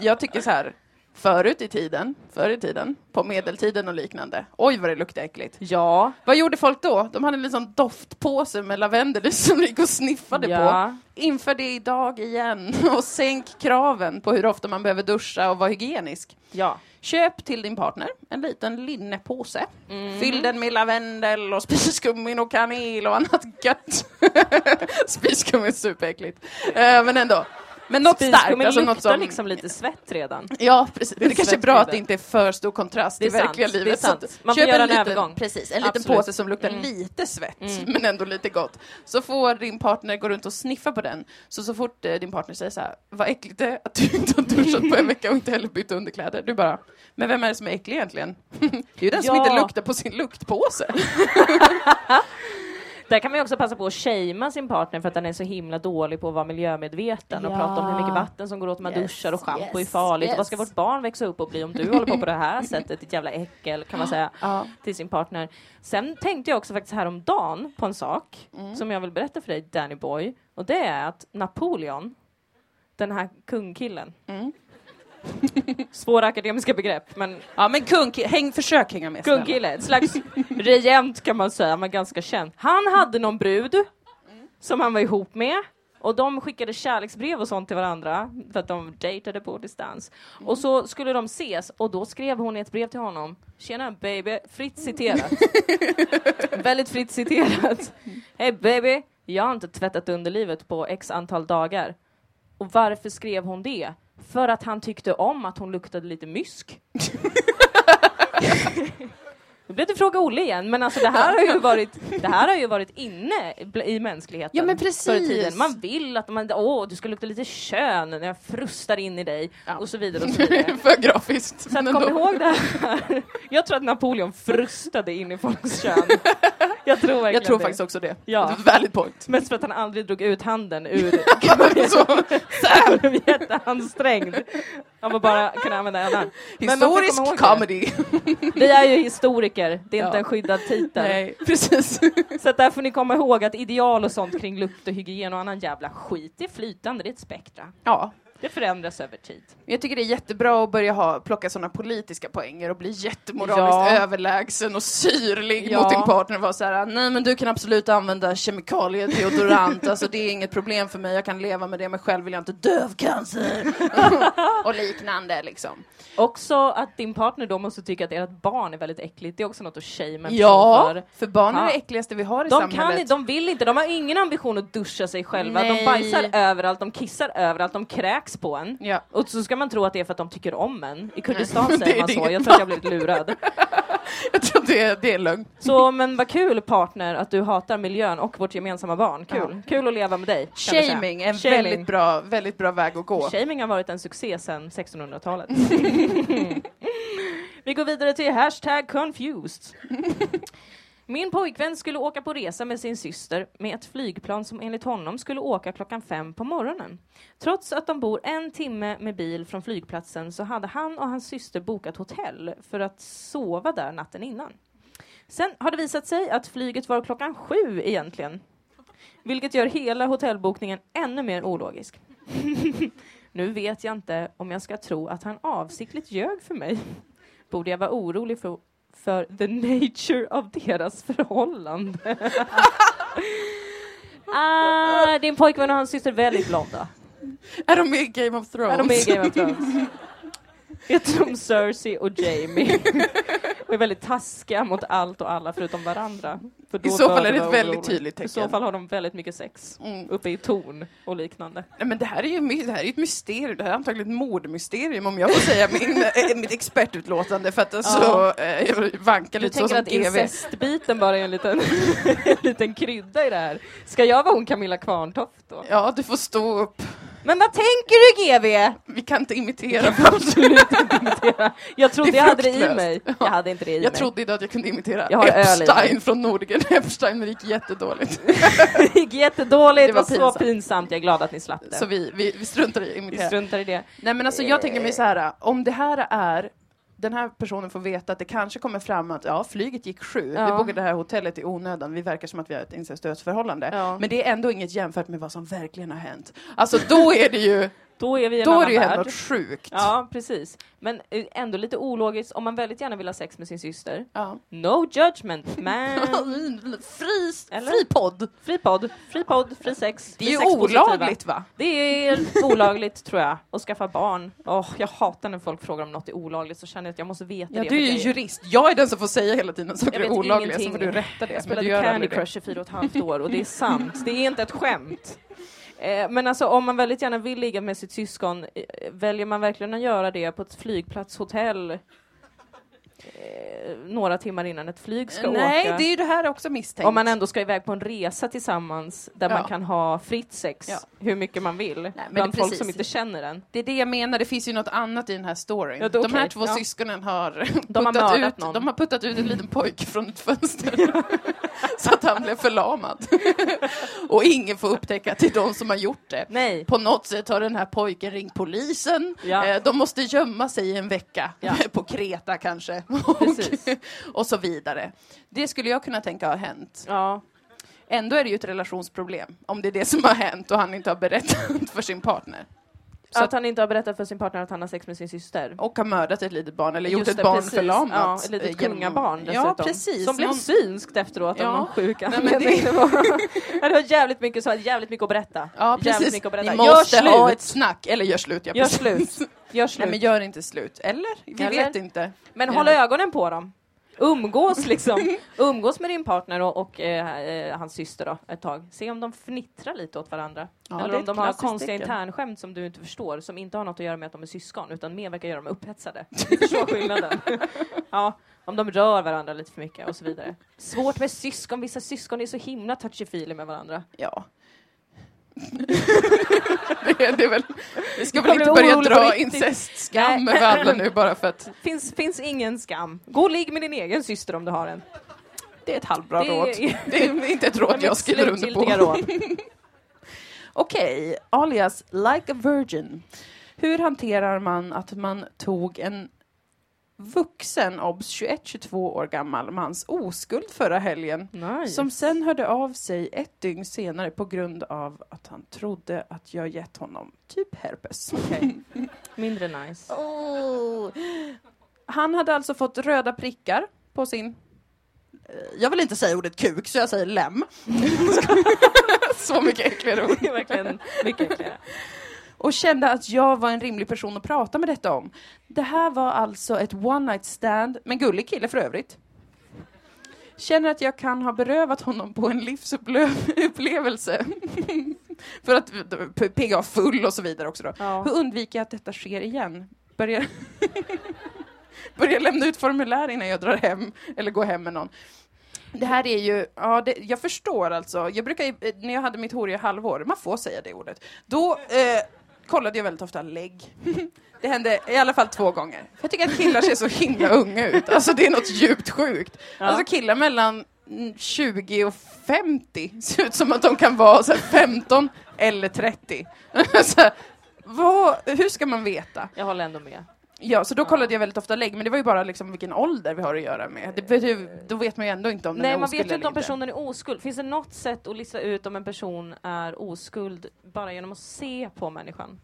jag tycker så här, förut i tiden, förr i tiden, på medeltiden och liknande, oj vad det luktade äckligt. Ja. Vad gjorde folk då? De hade en sån doftpåse med lavendel som de gick och sniffade på. Ja. Inför det idag igen [laughs] och sänk kraven på hur ofta man behöver duscha och vara hygienisk. Ja. Köp till din partner en liten linnepåse. Mm. Fyll den med lavendel och [laughs] spiskummin och kanel och annat gött. [laughs] Spiskummin är superäckligt. Eh, men ändå. Men något starkt. Spiskummin Alltså luktar något som... liksom lite svett redan. Ja, precis. Det, Det är kanske är bra att det inte är för stor kontrast Det är i verkliga sant, det livet. Man köp göra en liten, övergång. Precis, en liten Absolut. påse som luktar Mm. lite svett, Mm. [laughs] men ändå lite gott. Så får din partner gå runt och sniffa på den. Så så fort eh, din partner säger så här, vad äckligt det är att du inte har duschat på en vecka och inte heller bytt underkläder. Du bara, men vem är det som är äcklig egentligen? [laughs] det är ju den som Ja. inte luktar på sin luktpåse. [laughs] Där kan man ju också passa på att shamea sin partner för att den är så himla dålig på att vara miljömedveten och Ja. prata om hur mycket vatten som går åt när man Yes, duschar och schampo är yes, farligt. Och vad ska yes. vårt barn växa upp och bli om du håller på på det här sättet, ditt jävla äckel, kan man [gasps] säga Ja. till sin partner. Sen tänkte jag också faktiskt häromdagen på en sak Mm. som jag vill berätta för dig, Danny Boy. Och det är att Napoleon, den här kungkillen, Mm. [laughs] svåra akademiska begrepp, men ja, men kung, häng, försök hänga med. snälla. Kungkille, ett slags regent kan man säga, men ganska känd. Han hade någon brud som han var ihop med och de skickade kärleksbrev och sånt till varandra för att de dejtade på distans. Och så skulle de ses och då skrev hon i ett brev till honom Tjena baby, fritt citerat. [laughs] Väldigt fritt citerat. Hej baby, jag har inte tvättat underlivet på x antal dagar. Och varför skrev hon det? För att han tyckte om att hon luktade lite mysk. [laughs] Nu blev det Fråga Olle igen, men alltså det här har ju varit, det här har ju varit inne i mänskligheten. Ja, men precis. tiden. Man vill att man, åh, du ska lukta lite kön när jag frustar in i dig Ja. och så vidare och så vidare. [laughs] för grafiskt. Så att kom ihåg det här. Jag tror att Napoleon frustade in i folks kön. [laughs] Jag tror verkligen Jag tror det. faktiskt också det. Ja. Det ett Valid point. Mest för att han aldrig drog ut handen ur... [laughs] så, [laughs] Han att bara kunna använda en hand. Historisk comedy. [laughs] Vi är ju historiker, det är inte Ja. en skyddad titel. Nej, precis. Så där får ni komma ihåg att ideal och sånt kring lukt och hygien och annan jävla skit, det är flytande, det är ett spektra. Ja, Det förändras över tid. jag tycker det är jättebra att börja ha, plocka sådana politiska poänger och bli jättemoraliskt Ja. överlägsen och syrlig Ja. mot din partner och vara så här, nej men du kan absolut använda kemikalier, deodorant, alltså det är inget problem för mig, jag kan leva med det, men själv vill jag inte dö av cancer. [laughs] och liknande liksom. Också att din partner då måste tycka att ert barn är väldigt äckligt, det är också något att shamea Ja, för. för barn är det äckligaste vi har i De samhället. kan de vill inte, de har ingen ambition att duscha sig själva. Nej. De bajsar överallt, de kissar överallt, de kräks på en. Ja. Och så ska man tro att det är för att de tycker om en. I Kurdistan [laughs] Det säger man så, jag tror att jag blivit lurad. [laughs] Jag tror det det är lögn. Så men vad kul partner att du hatar miljön och vårt gemensamma barn. Kul, kul att leva med dig. Shaming är en Shaming. väldigt bra, väldigt bra väg att gå. Shaming har varit en succé sedan 1600-talet. [laughs] Vi går vidare till hashtag confused. Min pojkvän skulle åka på resa med sin syster med ett flygplan som enligt honom skulle åka klockan fem på morgonen. Trots att de bor en timme med bil från flygplatsen så hade han och hans syster bokat hotell för att sova där natten innan. Sen har det visat sig att flyget var klockan sju egentligen. Vilket gör hela hotellbokningen ännu mer ologisk. [laughs] nu vet jag inte om jag ska tro att han avsiktligt ljög för mig. Borde jag vara orolig för, för the nature av deras förhållande? [laughs] ah, din pojkvän och hans syster är väldigt blonda. Är de med i Game of Thrones? Är de med i Game of Thrones? Heter de Cersei och Jamie? [laughs] och är väldigt taskiga mot allt och alla förutom varandra. För I så fall är det ett väldigt orolig. tydligt I så tecken. fall har de väldigt mycket sex. Mm. Uppe i torn och liknande. Nej, men det här är ju det här är ett mysterium. Det här är antagligen ett mordmysterium om jag får säga min, [laughs] eh, mitt expertutlåtande för att alltså, Ja. eh, jag vankar Du lite så tänker som att GV. incestbiten bara är en liten, [laughs] en liten krydda i det här. Ska jag vara hon Camilla Kvarntoft då? Ja, du får stå upp. Men vad tänker du GV? Vi kan inte imitera. Absolut inte imitera. Jag trodde jag hade det i mig. Jag hade inte det i Jag mig. trodde idag att jag kunde imitera Jag har Epstein från Nordgren. [laughs] Epstein, men det gick jättedåligt. [laughs] Det gick jättedåligt, Det var var, så pinsamt. Jag är glad att ni slapp det. Så vi, vi, vi struntar i att Vi imitera. struntar i det. Nej men alltså jag tänker mig så här, om det här är den här personen får veta att det kanske kommer fram att ja, flyget gick sju, vi Ja. bokade det här hotellet i onödan, vi verkar som att vi har ett incestuöst förhållande. Ja. Men det är ändå inget jämfört med vad som verkligen har hänt. Alltså då är det ju, Då är vi i en då är det ju värld. något sjukt. Ja, precis. Men eh, ändå lite ologiskt. Om man väldigt gärna vill ha sex med sin syster. Ja. No judgment, [laughs] man. fri, Eller? fri podd. Fri podd, fri podd, fri sex. Det är ju olagligt va? Det är olagligt tror jag, att skaffa barn. Åh, jag hatar när folk frågar om något är olagligt så känner jag att jag måste veta Ja, det. du är ju jurist. Jag är den som får säga hela tiden saker Jag är olagliga, så får du rätta Jag det. Du spelade Candy. Crush i fyra och ett halvt år och det är sant. Det är inte ett skämt. Eh, Men alltså om man väldigt gärna vill ligga med sitt syskon, eh, väljer man verkligen att göra det på ett flygplatshotell eh, några timmar innan ett flyg ska Nej, åka? det är ju det här också misstänkt. Om man ändå ska iväg på en resa tillsammans där Ja. man kan ha fritt sex Ja. hur mycket man vill men bland folk som inte känner en. Det är det jag menar, det finns ju något annat i den här storyn. Ja, det är De här två syskonen har, De har ut, någon. de har puttat ut en liten pojke från ett fönster. [laughs] [laughs] så att han blev förlamad. [laughs] och ingen får upptäcka att det är de som har gjort det. Nej. På något sätt har den här pojken ringt polisen. Ja. Eh, De måste gömma sig i en vecka. Ja. [laughs] På Kreta kanske. Och, och så vidare. Det skulle jag kunna tänka har hänt. Ja. Ändå är det ju ett relationsproblem. Om det är det som har hänt och han inte har berättat för sin partner. Så att han inte har berättat för sin partner att han har sex med sin syster. Och har mördat ett litet barn eller gjort Just ett det, barn precis. förlamat. Ja, ett litet eh, genom- kungabarn dessutom. Ja, precis. Som blev Någon- synskt efteråt Ja. av någon sjuk Nej, men anledning. [laughs] det- Det var, jävligt mycket, så jävligt mycket att berätta. Ja, jävligt precis. mycket att berätta. Ni Gör måste ha slut! ett snack. Eller gör slut, ja. Gör precis. slut. Gör slut. Nej, men gör inte slut. Eller? Vi Eller? vet inte. Men håll ögonen på dem. Umgås liksom. [laughs] Umgås med din partner och, och eh, eh, hans syster då, ett tag. Se om de fnittrar lite åt varandra. Ja, Eller om de har konstiga tecken. internskämt som du inte förstår, som inte har något att göra med att de är syskon, utan mer verkar göra dem upphetsade. Du förstår skillnaden. [laughs] ja, om de rör varandra lite för mycket och så vidare. Svårt med syskon, vissa syskon är så himla touchy-feely med varandra. Ja. [laughs] det, [laughs] det, är väl, vi ska väl inte börja dra incestskam över alla nu bara för att Finns, finns ingen skam. Gå och ligg med din egen syster om du har en. det är ett halvbra Det råd. är- [laughs] Det är inte ett råd jag skriver under på. [laughs] Okej, alias like a virgin. Hur hanterar man att man tog en vuxen, obs 21-22 år gammal mans oskuld förra helgen Nice. som sen hörde av sig ett dygn senare på grund av att han trodde att jag gett honom typ herpes. Okej. [laughs] Mindre nice. Oh. Han hade alltså fått röda prickar på sin... eh, Jag vill inte säga ordet kuk, så jag säger lem. [laughs] så mycket äckligare ord. Det är verkligen mycket äckligare. Och kände att jag var en rimlig person att prata med detta om. Det här var alltså ett one night stand, men gullig kille för övrigt. Känner att jag kan ha berövat honom på en livsupplevelse. [laughs] för att p- PGA full och så vidare också då. Ja. Hur undviker jag att detta sker igen? Börjar, [laughs] börjar lämna ut formulär innan jag drar hem eller går hem med någon. Det här är ju, ja, det, jag förstår alltså. Jag brukar, när jag hade mitt horiga halvår, man får säga det ordet, då eh, kollade jag väldigt ofta lägg. [laughs] Det hände i alla fall två gånger. För jag tycker att killar ser så himla unga ut. Alltså det är något djupt sjukt. Ja. Alltså killar mellan mm, 20 och 50 ser ut som att de kan vara så här 15 eller 30. [laughs] så vad, hur ska man veta? Jag håller ändå med. Ja, så då kollade jag väldigt ofta lägg, men det var ju bara liksom vilken ålder vi har att göra med. Det, betyder- då vet man ju ändå inte om den Nej, är man oskuld vet ju inte om personen är oskuld. Finns det något sätt att lista ut om en person är oskuld bara genom att se på människan?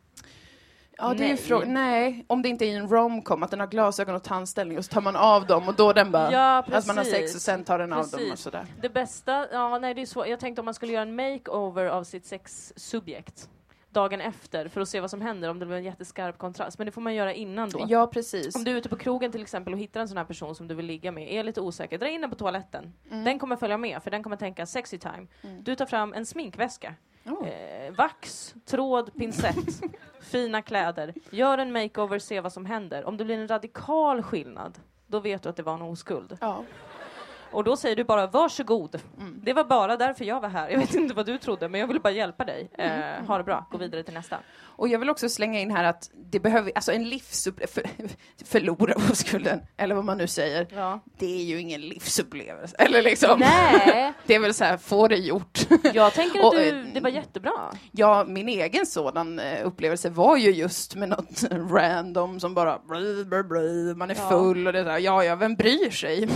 Ja, det är ju Nej. frågan. Nej, om det inte är i en romcom, att den har glasögon och tandställning och så tar man av dem och då den bara... Ja, att man har sex precis. och sen tar den av dem och Precis. sådär. Det bästa, ja nej det är svårt. Jag tänkte om man skulle göra en makeover av sitt sexsubjekt dagen efter för att se vad som händer om det blir en jätteskarp kontrast. Men det får man göra innan då. Ja, precis. Om du är ute på krogen till exempel och hittar en sån här person som du vill ligga med, är lite osäker, dra in den på toaletten. Mm. Den kommer följa med för den kommer tänka sexy time. Du tar fram en sminkväska. Oh. Eh, vax, tråd, pincett, [laughs] fina kläder. Gör en makeover, se vad som händer. Om det blir en radikal skillnad, då vet du att det var en oskuld. Ja. Och då säger du bara varsågod. Mm. Det var bara därför jag var här. Jag vet inte vad du trodde, men jag ville bara hjälpa dig. Mm. Eh, ha det bra, gå vidare till nästa. Och jag vill också slänga in här att det behöver, alltså en livsupplevelse, för, förlora oskulden, eller vad man nu säger, Ja. det är ju ingen livsupplevelse. Eller liksom, Nej, [laughs] det är väl så här, få det gjort. [laughs] jag tänker att Och, du, det var jättebra. Ja, min egen sådan eh, upplevelse var ju just med något [laughs] random som bara bli, bli, bli, man är Ja. full och det där. Ja, ja, vem bryr sig?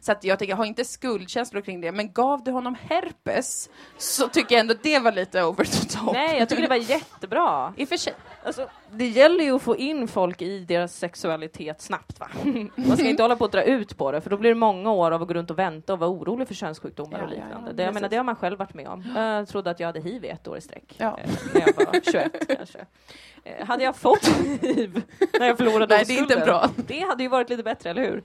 så att jag tänker, jag har inte skuldkänslor kring det, men gav du honom herpes så tycker jag ändå det var lite over the top. Nej, jag tycker det var jättebra. I för sig. Alltså, det gäller ju att få in folk i deras sexualitet snabbt va? Man ska inte hålla på att dra ut på det för då blir det många år av att gå runt och vänta och vara orolig för könssjukdomar Ja, och ja, liknande. ja, det, jag menar, det har man själv varit med om. Jag trodde att jag hade hiv i ett år i sträck. Ja. Eh, när jag var 21 [laughs] kanske. Eh, hade jag fått hiv när jag förlorade Nej, det är inte bra. Det hade ju varit lite bättre, eller hur?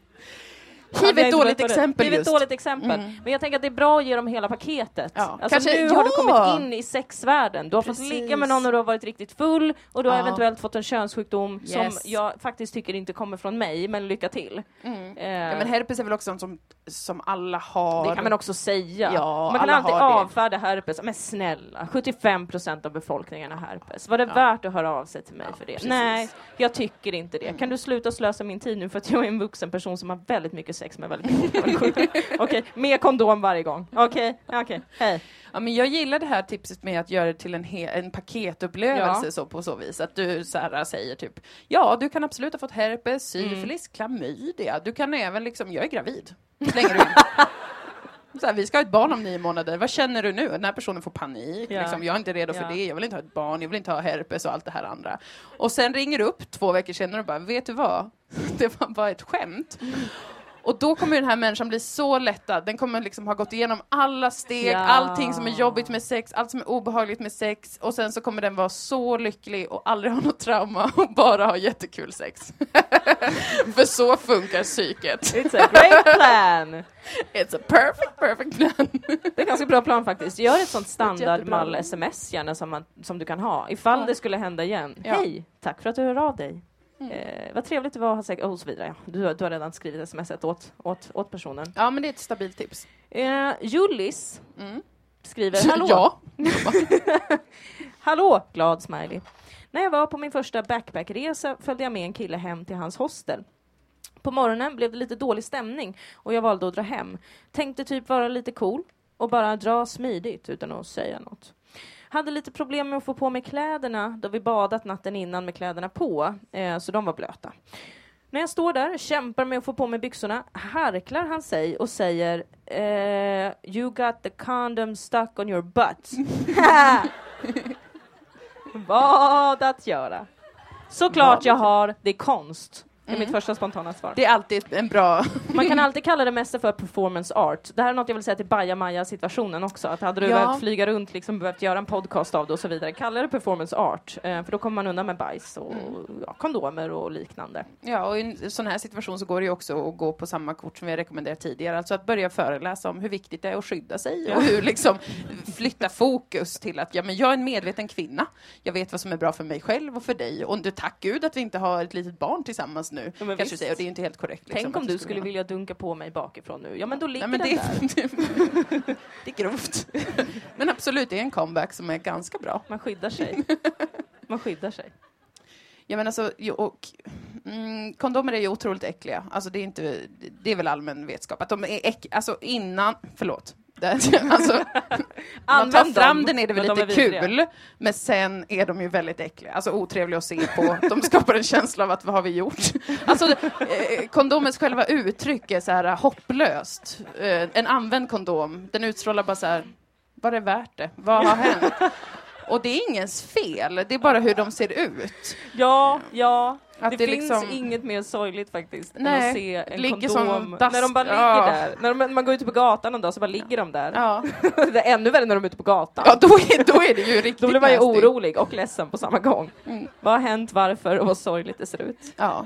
Hiv är ett dåligt det? exempel Hiv är ett just. dåligt exempel. Mm. Men jag tänker att det är bra att ge dem hela paketet. Ja, Alltså kanske- nu har du ja! kommit in i sexvärlden. Du har fått Precis. ligga med någon när du har varit riktigt full och du har Ja. eventuellt fått en könssjukdom Yes. som jag faktiskt tycker inte kommer från mig, men lycka till. Mm. Eh, Ja, men herpes är väl också något som, som alla har. det kan man också säga. Ja, man kan alltid avfärda herpes. Men snälla, 75 procent av befolkningen har herpes. Var det Ja. värt att höra av sig till mig Ja, för det? precis. Nej, jag tycker inte det. Mm. Kan du sluta slösa min tid nu för att jag är en vuxen person som har väldigt mycket sex med väldigt mycket människor? [laughs] Okej, med kondom varje gång. Okej, okej, hej. Ja, men jag gillar det här tipset med att göra det till en, en paketupplevelse Ja. så, på så vis. Att du så här, säger typ, ja du kan absolut ha fått herpes, Mm. syfilis, klamydia. Du kan även liksom, jag är gravid. Slänger du in. [laughs] Så här, vi ska ha ett barn om nio månader, vad känner du nu? Den här personen får panik, Ja. liksom, jag är inte redo för Ja. det, jag vill inte ha ett barn, jag vill inte ha herpes och allt det här andra. Och sen ringer du upp två veckor senare och bara, vet du vad? [laughs] Det var bara ett skämt. Och då kommer den här människan bli så lättad. Den kommer liksom ha gått igenom alla steg, Ja. allting som är jobbigt med sex, allt som är obehagligt med sex. Och sen så kommer den vara så lycklig och aldrig ha något trauma och bara ha jättekul sex. [laughs] För så funkar psyket. It's a great plan! It's a perfect, perfect plan. Det är en ganska bra plan faktiskt. Gör ett sånt standardmall-sms gärna som, man, som du kan ha, ifall Ja. det skulle hända igen. Ja. Hej, tack för att du hör av dig. Mm. Eh, vad trevligt det var att ha sex, och så vidare. Du, har- du har redan skrivit smset åt, åt, åt personen. Ja, men det är ett stabilt tips. Eh, Jullis Mm. skriver [laughs] Hallå! Ja. [laughs] Hallå! Glad smiley. När jag var på min första backpackresa följde jag med en kille hem till hans hostel. På morgonen blev det lite dålig stämning och jag valde att dra hem. Tänkte typ vara lite cool och bara dra smidigt utan att säga något. Hade lite problem med att få på mig kläderna då vi badat natten innan med kläderna på, eh, så de var blöta. När jag står där, kämpar med att få på mig byxorna, harklar han sig och säger eh, You got the condom stuck on your butt. [laughs] Vad att göra? Såklart jag har, det är konst. Är mitt första spontana svar. Det är alltid en bra... Man kan alltid kalla det mesta för performance art. Det här är något jag vill säga till Baja situationen också. Att hade du Ja. behövt flyga runt, liksom behövt göra en podcast av det och så vidare, kalla det performance art. Eh, för då kommer man undan med bajs och ja, kondomer och liknande. Ja, och i en sån här situation så går det ju också att gå på samma kort som vi rekommenderat tidigare. Alltså att börja föreläsa om hur viktigt det är att skydda sig och hur liksom flytta fokus till att ja, men jag är en medveten kvinna. Jag vet vad som är bra för mig själv och för dig. Och du, tack gud att vi inte har ett litet barn tillsammans nu. Ja, men kanske visst. säger, och det är ju inte helt korrekt. Liksom, Tänk om det du skulle vilja dunka på mig bakifrån nu. Ja, men då ligger Nej, men den det, där. [laughs] det är grovt. [laughs] Men absolut, det är en comeback som är ganska bra. Man skyddar sig. [laughs] Man skyddar sig. Ja, men alltså, och, mm, kondomer är ju otroligt äckliga. Alltså, det, är inte, det är väl allmän vetskap. Att de är äck, alltså innan, förlåt. [laughs] Alltså, man tar fram dem, den är det väl de lite vidriga. kul, men sen är de ju väldigt äckliga. Alltså otrevliga att se på. De skapar en känsla av att vad har vi gjort? [laughs] Alltså, eh, kondomens själva uttryck är så här hopplöst. Eh, en använd kondom, den utstrålar bara så här, var det värt det? Vad har hänt? [laughs] Och det är ingens fel, det är bara hur de ser ut. Ja, ja. Att det, det finns liksom- inget mer sorgligt faktiskt än Nej, att se en ligger kondom när de bara ligger Ja. där. När de, man går ute på gatan en dag så bara ligger de där. Ja, [laughs] det är ännu värre när de är ute på gatan. ja då, är, då är det ju riktigt Då blir man ju orolig och ledsen på samma gång. Mm. Vad har hänt, varför och vad sorgligt det ser ut. Ja.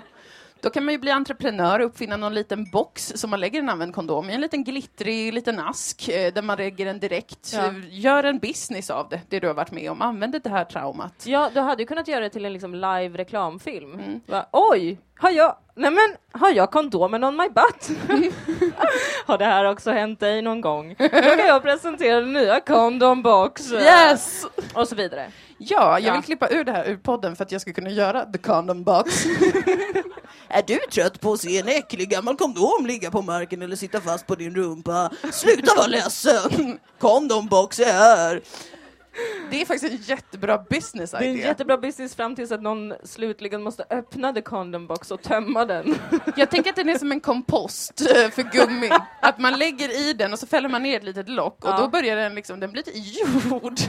Då kan man ju bli entreprenör och uppfinna någon liten box som man lägger en använd kondom i, en liten glittrig liten ask eh, där man lägger den direkt. Ja. Gör en business av det, det du har varit med om. Använd det här traumat. Ja, du hade ju kunnat göra det till en liksom live reklamfilm. Mm. Va, Oj, har jag, nej men, har jag kondomen on my butt? [laughs] har det här också hänt dig någon gång? Då kan jag presentera den nya condom box. Yes! Och så vidare. Ja, jag Ja. vill klippa ur det här ur podden för att jag ska kunna göra the condom box. [laughs] är du trött på att se en äcklig gammal kondom ligga på marken eller sitta fast på din rumpa? Sluta vara ledsen! [laughs] Condom box är här! Det är faktiskt en jättebra business Det är en idea. jättebra business fram tills att någon slutligen måste öppna the condom box och tömma den. [laughs] Jag tänker att den är som en kompost eh, för gummi. Att man lägger i den och så fäller man ner ett litet lock och Ja. då börjar den liksom, den blir lite jord.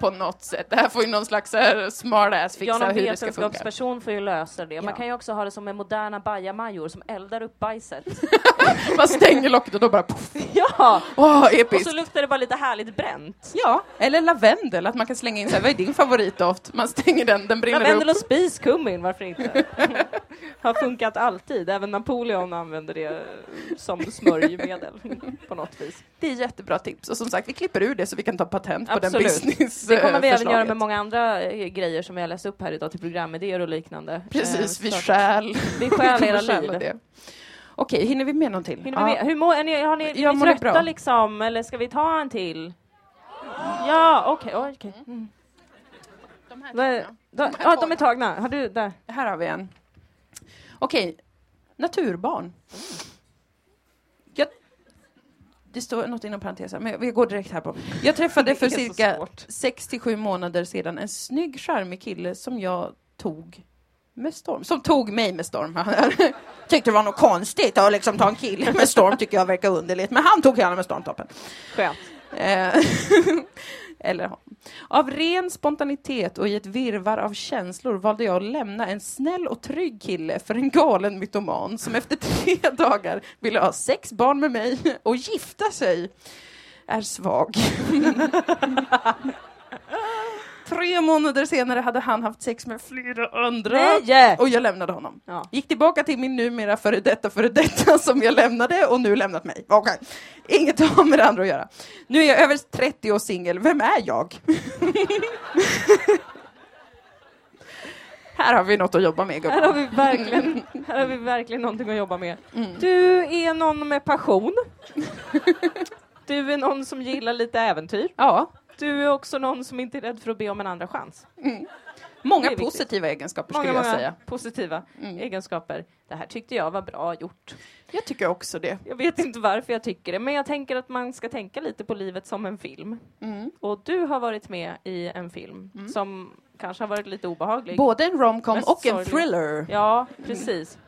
På något sätt. Det här får ju någon slags så här smart ass fixa Ja, hur det ska funka. vetenskapsperson får ju lösa det. Man Ja. kan ju också ha det som med moderna bajamajor som eldar upp bajset. [laughs] [laughs] Man stänger locket och då bara poff. ja! Åh, Och episkt. så luktar det bara lite härligt bränt. Ja, eller lavendel, att man kan slänga in så här, vad är din favoritdoft? Man stänger den, den brinner Lavendel upp. och spiskummin, varför inte? [laughs] Har funkat alltid, även Napoleon använder det som smörjmedel på något vis. Det är jättebra tips. Och som sagt, vi klipper ur det så vi kan ta patent på den Absolut. business Det kommer vi även göra med många andra eh, grejer som vi har läst upp här idag till programidéer och liknande. Precis, Eh, vi stjäl. Vi stjäl [laughs] era liv. det. Okej, hinner vi med någon till? Hinner vi med? Hur mår, är ni, har ni, är Jag ni trötta bra. liksom, eller ska vi ta en till? Ja, okej. oj, okej. Mm. De här tagna. här Ja, de tagna. är tagna. Har du, där. Här har vi en. Okej, naturbarn. Jag, det står något inom parentes här, men vi går direkt här på. Jag träffade [laughs] för cirka svårt. 67 månader sedan en snygg, charmig kille som jag tog med storm. Som tog mig med storm. [laughs] Tyckte det var något konstigt att liksom ta en kille med storm, tycker jag verkar underligt. Men han tog henne med stormtoppen. Skönt. Eh, [laughs] Eller hon. Av ren spontanitet och i ett virvar av känslor valde jag att lämna en snäll och trygg kille för en galen mytoman som efter tre [laughs] dagar ville ha sex barn med mig och gifta sig. Är svag. Tre månader senare hade han haft sex med flera andra. Nej! Och jag lämnade honom. Ja. Gick tillbaka till min numera före detta före detta som jag lämnade och nu lämnat mig. Okej, inget har med det andra att göra. Nu är jag över 30 och singel. Vem är jag? [laughs] Här har vi något att jobba med Här har vi verkligen, här har vi verkligen någonting att jobba med. Mm. Du är någon med passion. Du är någon som gillar lite äventyr. Ja, Du är också någon som inte är rädd för att be om en andra chans. många Det är viktigt. positiva egenskaper Många, skulle jag många säga. positiva Mm. egenskaper. Det här tyckte jag var bra gjort. Jag tycker också det. Jag vet inte varför jag tycker det, men jag tänker att man ska tänka lite på livet som en film. Mm. Och du har varit med i en film som kanske har varit lite obehaglig. Både en romcom och en sorglig. thriller. Ja, precis.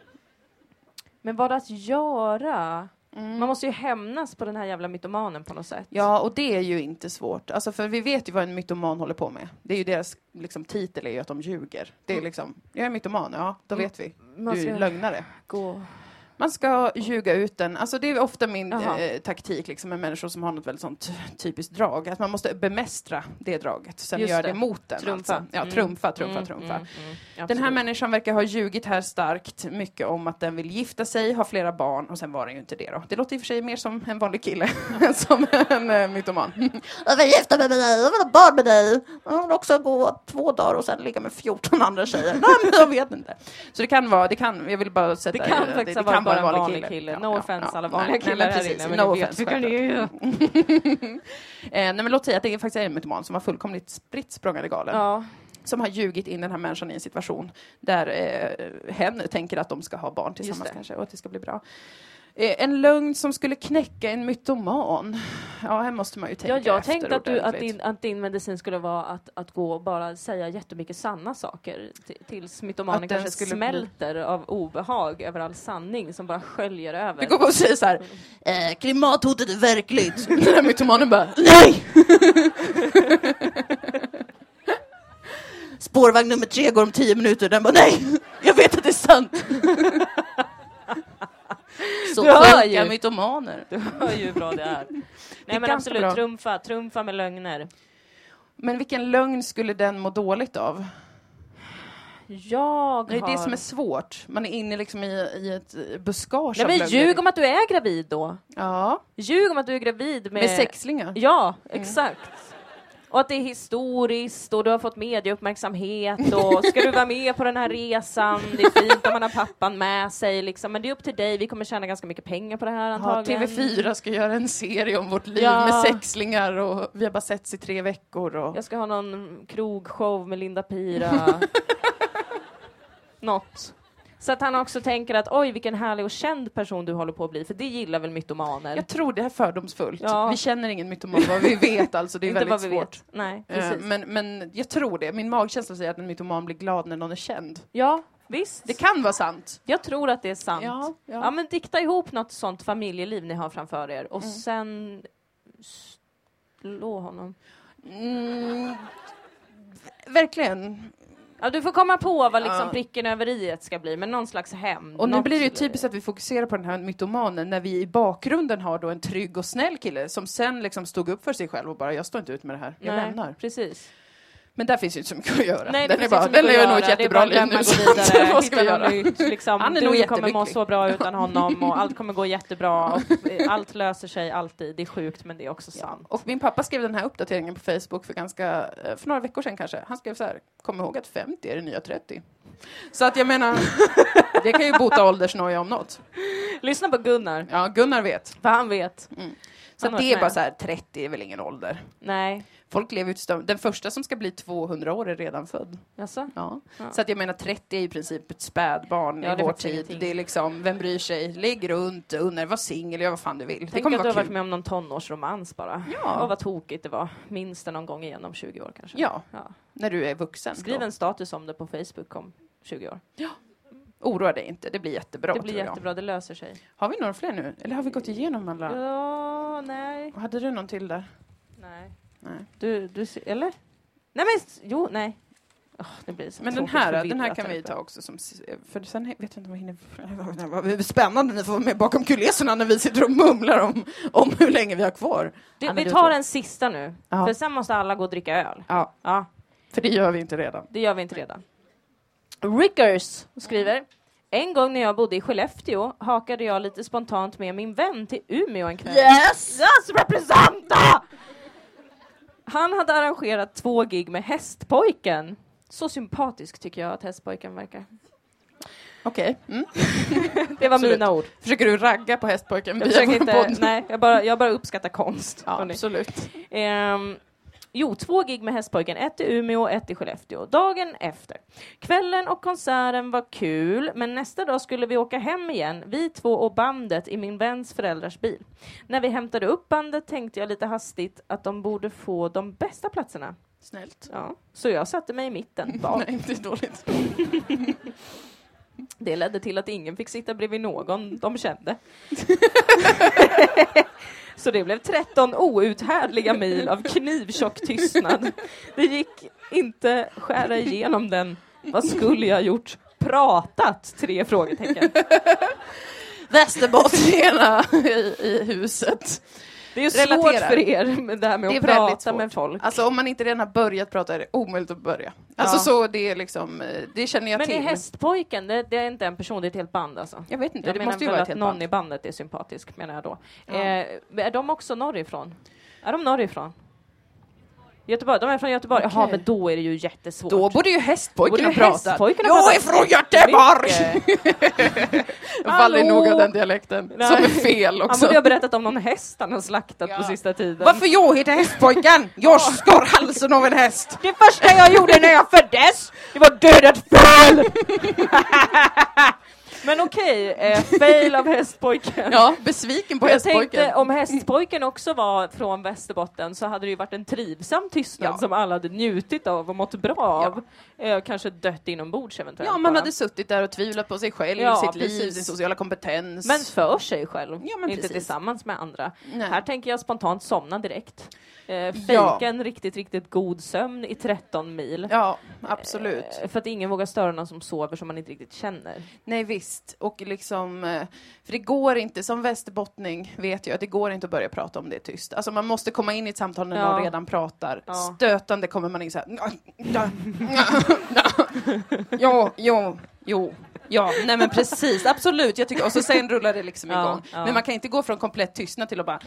Men vad att göra? Mm. Man måste ju hämnas på den här jävla mytomanen på något sätt. Ja, och det är ju inte svårt. Alltså, för vi vet ju vad en mytoman håller på med. Det är ju deras liksom, titel är ju att de ljuger. Det är liksom, jag är mytoman, ja, då Mm. vet vi. Du är lögnare. gå... Man ska ljuga ut den. Alltså det är ofta min eh, taktik liksom, med människor som har något väldigt sånt typiskt drag. Att man måste bemästra det draget, sen Just göra det. det mot den. Trumfa. Alltså. Ja, Mm. trumfa, trumfa, Mm, trumfa. mm, mm. Den här människan verkar ha ljugit här starkt mycket om att den vill gifta sig, ha flera barn och sen var den ju inte det då. Det låter i och för sig mer som en vanlig kille [laughs] än som en eh, mytoman. [laughs] Jag vill gifta mig med dig, jag vill ha barn med dig. Jag vill också gå två dagar och sen ligga med 14 andra tjejer. [laughs] Nej, men jag vet inte. Så det kan vara, det kan, jag vill bara sätta Det kan faktiskt det kan vara bara en vanlig kille. Ja, no ja, offense ja. alla vanliga nej, killar här inne. No ni vet vilka ni är. [laughs] Eh, nej men låt säga att det faktiskt är en mytoman som var fullkomligt spritt språngande galen. Ja. som har ljugit in den här människan i en situation där eh, hen tänker att de ska ha barn tillsammans kanske och att det ska bli bra. Eh, en lögn som skulle knäcka en mytoman. Ja, här måste man ju tänka Ja, jag tänkte att, du, att, din, att din medicin skulle vara att, att gå och bara säga jättemycket sanna saker tills mytomanen kanske skulle bli- smälter av obehag över all sanning som bara sköljer över. Du går och säger så här, eh, klimathotet är verkligt. [laughs] Den mytomanen bara, nej! [laughs] Spårvagn nummer tre går om tio minuter. Den bara, nej! Jag vet att det är sant. [laughs] Så sjuka ju. mytomaner. Du hör ju hur bra det är. [laughs] Nej men absolut, bra. trumfa, trumfa med lögner. Men vilken lögn skulle den må dåligt av? Jag Det är har... det som är svårt. Man är inne liksom i, i ett buskage Nej men ljug om att du är gravid då. Ja, Ljug om att du är gravid med... med sexlingar. Ja, exakt. Och att det är historiskt och du har fått medieuppmärksamhet och ska du vara med på den här resan, det är fint om man har pappan med sig liksom. Men det är upp till dig, vi kommer tjäna ganska mycket pengar på det här Ja, antagligen. TV4 ska göra en serie om vårt liv Ja. med sexlingar och vi har bara setts i tre veckor. Och... Jag ska ha någon krogshow med Linda Pira. [laughs] Något. Så att han också tänker att oj vilken härlig och känd person du håller på att bli, för det gillar väl mytomaner? Jag tror det är fördomsfullt. Ja. Vi känner ingen mytoman vad vi vet alltså, det är [laughs] väldigt vad vi svårt. vet. Nej, precis. Men, men jag tror det, min magkänsla säger att en mytoman blir glad när någon är känd. Ja, visst. Det kan vara sant. Jag tror att det är sant. Ja, Ja, ja. men dikta ihop något sånt familjeliv ni har framför er och Mm. sen slå honom. Mm, verkligen. Ja, du får komma på vad liksom pricken över i ska bli, men någon slags hämnd. Och nu blir det ju typiskt att vi fokuserar på den här mytomanen när vi i bakgrunden har då en trygg och snäll kille som sen liksom stod upp för sig själv och bara jag står inte ut med det här, jag Nej, lämnar. Precis. Men där finns ju inte så mycket att göra. Nej, det den är bara, den att nog ett är jättebra liv att nu. vidare, [laughs] vad ska vi göra? nytt, liksom. Han är du nog kommer må så bra utan honom och allt kommer gå jättebra och allt löser sig alltid. Det är sjukt men det är också Ja. sant. Och min pappa skrev den här uppdateringen på Facebook för ganska, eh, för några veckor sedan kanske. Han skrev så här, kom ihåg att 50 är det nya 30. Så att jag menar, det kan ju bota åldersnoja om något. Lyssna på Gunnar, Ja, Gunnar vet. för han vet. Så Han det är bara så här, 30 är väl ingen ålder. Nej, Folk lever ju Den första som ska bli 200 år är redan född. jaså? Ja. Ja. Så att jag menar 30 är i princip ett spädbarn Ja, det i vår tid. ingenting. Det är liksom, vem bryr sig? Ligg runt, unna var singel, gör vad fan du vill. det Tänk kommer att du har varit med om någon tonårsromans bara. Ja. Och vad tokigt det var. Minns det någon gång igen om 20 år kanske. Ja, Ja. när du är vuxen. Skriv då. en status om det på Facebook om 20 år. Oroa dig inte, det blir jättebra det blir jättebra, det löser sig. Har vi några fler nu? Eller har vi gått igenom alla? Ja, nej. Hade du någon till där? Nej. Nej. Du, du, eller? Nej men, jo, nej. Åh, det blir så Men den här, den här kan vi ta också som, för sen vet jag inte om vi hinner. [laughs] Vad spännande, ni får vara med bakom kulisserna när vi sitter och mumlar om, om hur länge vi har kvar. Ja, men vi tar tror jag. en sista nu, Ja. för sen måste alla gå och dricka öl. Ja, Ja, för det gör vi inte redan. det gör vi inte redan. Rickers skriver en gång när jag bodde i Skellefteå hakade jag lite spontant med min vän till Umeå en kväll. Yes! Yes, representa! Han hade arrangerat två gig med Hästpojken. Så sympatisk tycker jag att Hästpojken verkar. Okej. Mm. [laughs] Det var Absolut. mina ord. Försöker du ragga på hästpojken Jag inte, nej, jag bara, jag bara uppskattar konst. Ja, absolut. Ehm, jo, två gig med Hästpojken, ett i Umeå och ett i Skellefteå. Dagen efter. Kvällen och konserten var kul, men nästa dag skulle vi åka hem igen, vi två och bandet i min väns föräldrars bil. När vi hämtade upp bandet tänkte jag lite hastigt att de borde få de bästa platserna. Snällt. Ja, så jag satte mig i mitten. [laughs] bak. Nej, inte dåligt. [laughs] Det ledde till att ingen fick sitta bredvid någon de kände. [laughs] Så det blev 13 outhärdliga mil av knivtjock tystnad. Det gick inte skära igenom den. Vad skulle jag gjort? Pratat? Tre frågetecken. [laughs] Västerbottningarna i, i huset. Det är ju svårt för er med det här med Det är att väldigt prata svårt. med folk. Alltså om man inte redan har börjat prata är det omöjligt att börja. Alltså Ja. så det är liksom, det känner jag Men till. är Hästpojken, det, det är inte en person, det är ett helt band alltså? Jag vet inte, Jag det menar måste ju vara ett att helt någon band. i bandet är sympatisk, menar jag då. Ja. Eh, är de också norrifrån? Är de norrifrån? Göteborg, de är från Göteborg. Jaha, men då är det ju jättesvårt. Då borde ju hästpojken ha ju pratat. hästpojken Jag pratat är från Göteborg! Jag [laughs] faller nog av den dialekten, Nej. som är fel Han också. borde ha berättat om någon häst han har slaktat Ja. på sista tiden. Varför jag heter Hästpojken? Jag skar halsen av en häst! Det första jag gjorde när jag föddes, det var döda ett föl! [laughs] Men okej, eh, fail av hästpojken. Ja, besviken på jag Hästpojken. tänkte om hästpojken också var från Västerbotten så hade det ju varit en trivsam tystnad Ja. som alla hade njutit av och mått bra av. Eh, kanske dött inombords eventuellt. Ja, man bara. hade suttit där och tvivlat på sig själv, Ja, sitt liv, precis. sin sociala kompetens. Men för sig själv, Ja, inte precis. tillsammans med andra. Nej. Här tänker jag spontant somna direkt. Eh, Ja. fejka en riktigt, riktigt god sömn i 13 mil. Ja, absolut. Eh, För att ingen vågar störa någon som sover som man inte riktigt känner. Nej visst, och liksom, eh, för det går inte, som västerbottning vet jag att det går inte att börja prata om det tyst. Alltså man måste komma in i ett samtal när Ja. någon redan pratar. Ja. Stötande kommer man in så här. [laughs] Ja, jo, jo. Ja, nej men precis, absolut. Jag tycker, och så sen rullar det liksom Ja, igång. ja. Men man kan inte gå från komplett tystnad till att bara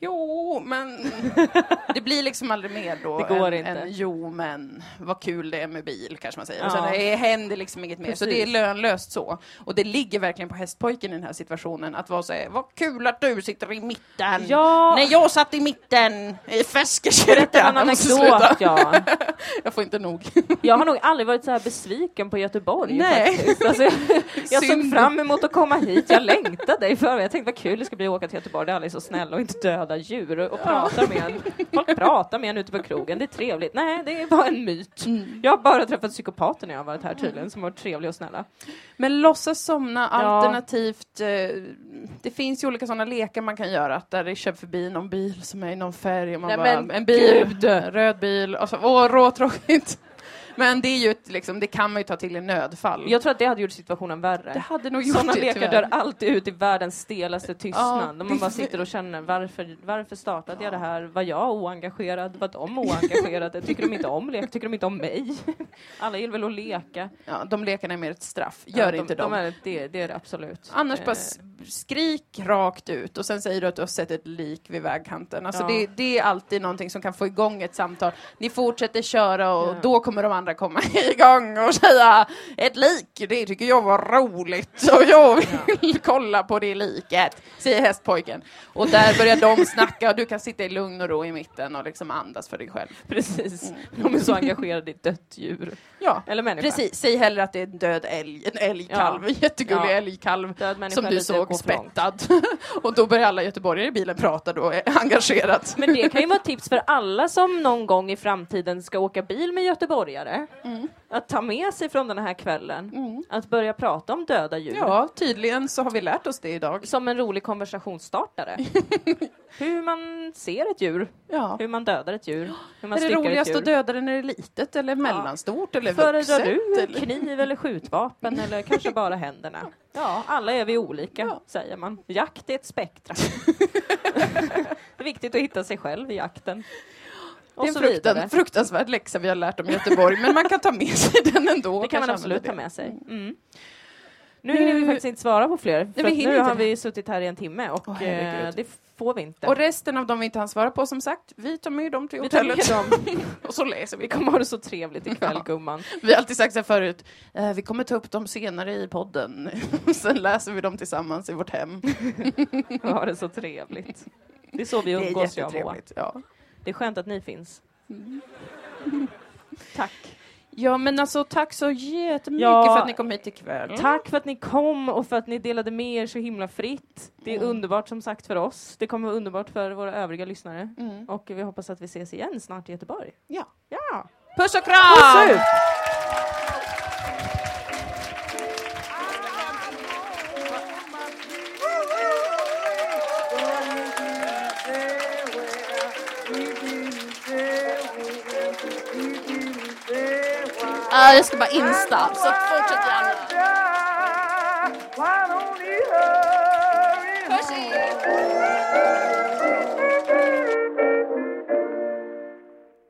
Jo, men [laughs] det blir liksom aldrig mer då Det går än, inte. än jo, men vad kul det är med bil, kanske man säger. Ja. Och sen det händer liksom inget mer, så Precis. det är lönlöst så. Och det ligger verkligen på hästpojken i den här situationen att vara så här, vad kul att du sitter i mitten. Ja. När jag satt i mitten i Feskekyrkan. Jag måste sluta. ja. [laughs] Jag får inte nog. Jag har nog aldrig varit så här besviken på Göteborg Nej. faktiskt. Alltså, jag, [laughs] jag såg fram emot att komma hit, jag längtade i förväg. Jag tänkte vad kul det ska bli att åka till Göteborg, där alla är så snälla och inte döda djur och pratar med en. [laughs] Folk pratar med en ute på krogen, det är trevligt. Nej, det är bara en myt. Mm. Jag har bara träffat psykopater när jag har varit här tydligen, som har varit trevliga och snälla. Men låtsas somna Ja. alternativt, eh, det finns ju olika sådana lekar man kan göra, att där det kör förbi någon bil som är i någon färg och man Nej, bara, en bil, gud. röd bil, och så, åh råtråkigt. Men det är ju ett, liksom, det kan man ju ta till i nödfall. Jag tror att det hade gjort situationen värre. det hade nog gjort Sådana det lekar tyvärr. dör alltid ut i världens stelaste tystnad. Ja, man bara sitter och känner varför, varför startade jag det här? Var jag oengagerad? Var de oengagerade? [laughs] Tycker de inte om lek? Tycker de inte om mig? [laughs] Alla gillar väl att leka? Ja, de lekarna är mer ett straff, gör Ja, inte de, dem. De är, det, det är det absolut. Annars bara Eh, s- skrik rakt ut och sen säger du att du har sett ett lik vid vägkanten. Alltså Ja. det, det är alltid någonting som kan få igång ett samtal. Ni fortsätter köra och Ja. då kommer de andra komma [laughs] igång och säga ett lik, det tycker jag var roligt och jag vill [laughs] kolla på det liket, säger hästpojken. Och där börjar de snacka och du kan sitta i lugn och ro i mitten och liksom andas för dig själv. Precis. Mm. De är så engagerade i dött djur. Ja, Eller människa. precis. Säg hellre att det är en död älg, en älgkalv, en jättegullig Ja. älgkalv. Som du såg spettad. [laughs] och då börjar alla göteborgare i bilen prata då, eh, engagerat. Men det kan ju vara tips för alla som någon gång i framtiden ska åka bil med göteborgare. Mm. Att ta med sig från den här kvällen. Att börja prata om döda djur. Ja, tydligen så har vi lärt oss det idag. Som en rolig konversationsstartare. [laughs] hur man ser ett djur, Ja. hur man dödar ett djur, hur man Är det roligast att döda det när det är litet eller mellanstort eller Föredrar vuxet? du eller? kniv eller skjutvapen [laughs] eller kanske bara händerna? Ja, alla är vi olika, Ja. säger man. Jakt är ett spektra. [laughs] det är viktigt att hitta sig själv i jakten. Det är en fruktan, fruktansvärd läxa vi har lärt om Göteborg, men man kan ta med sig den ändå. Det kan man absolut ta med sig. Mm. Nu hinner vi faktiskt inte svara på fler, för hinner nu har det. vi suttit här i en timme och eh, det får vi inte. Och resten av dem vi inte hann svara på, som sagt, vi tar med dem till hotellet. [laughs] Och så läser vi Vi kommer ha det så trevligt ikväll, Ja. gumman. Vi har alltid sagt så här förut, eh, vi kommer ta upp dem senare i podden. [laughs] Sen läser vi dem tillsammans i vårt hem. [laughs] Vi har det så trevligt. Det är så vi umgås, jag och Moa. Ja. Det är skönt att ni finns. [laughs] Tack. ja, men alltså tack så jättemycket Ja. för att ni kom hit ikväll. Tack för att ni kom och för att ni delade med er så himla fritt. Det är Mm. underbart som sagt för oss. Det kommer vara underbart för våra övriga lyssnare. Mm. Och vi hoppas att vi ses igen snart i Göteborg. Ja. Ja! Puss och Puss kram! ut! Jag ska bara insta, så fortsätt gärna.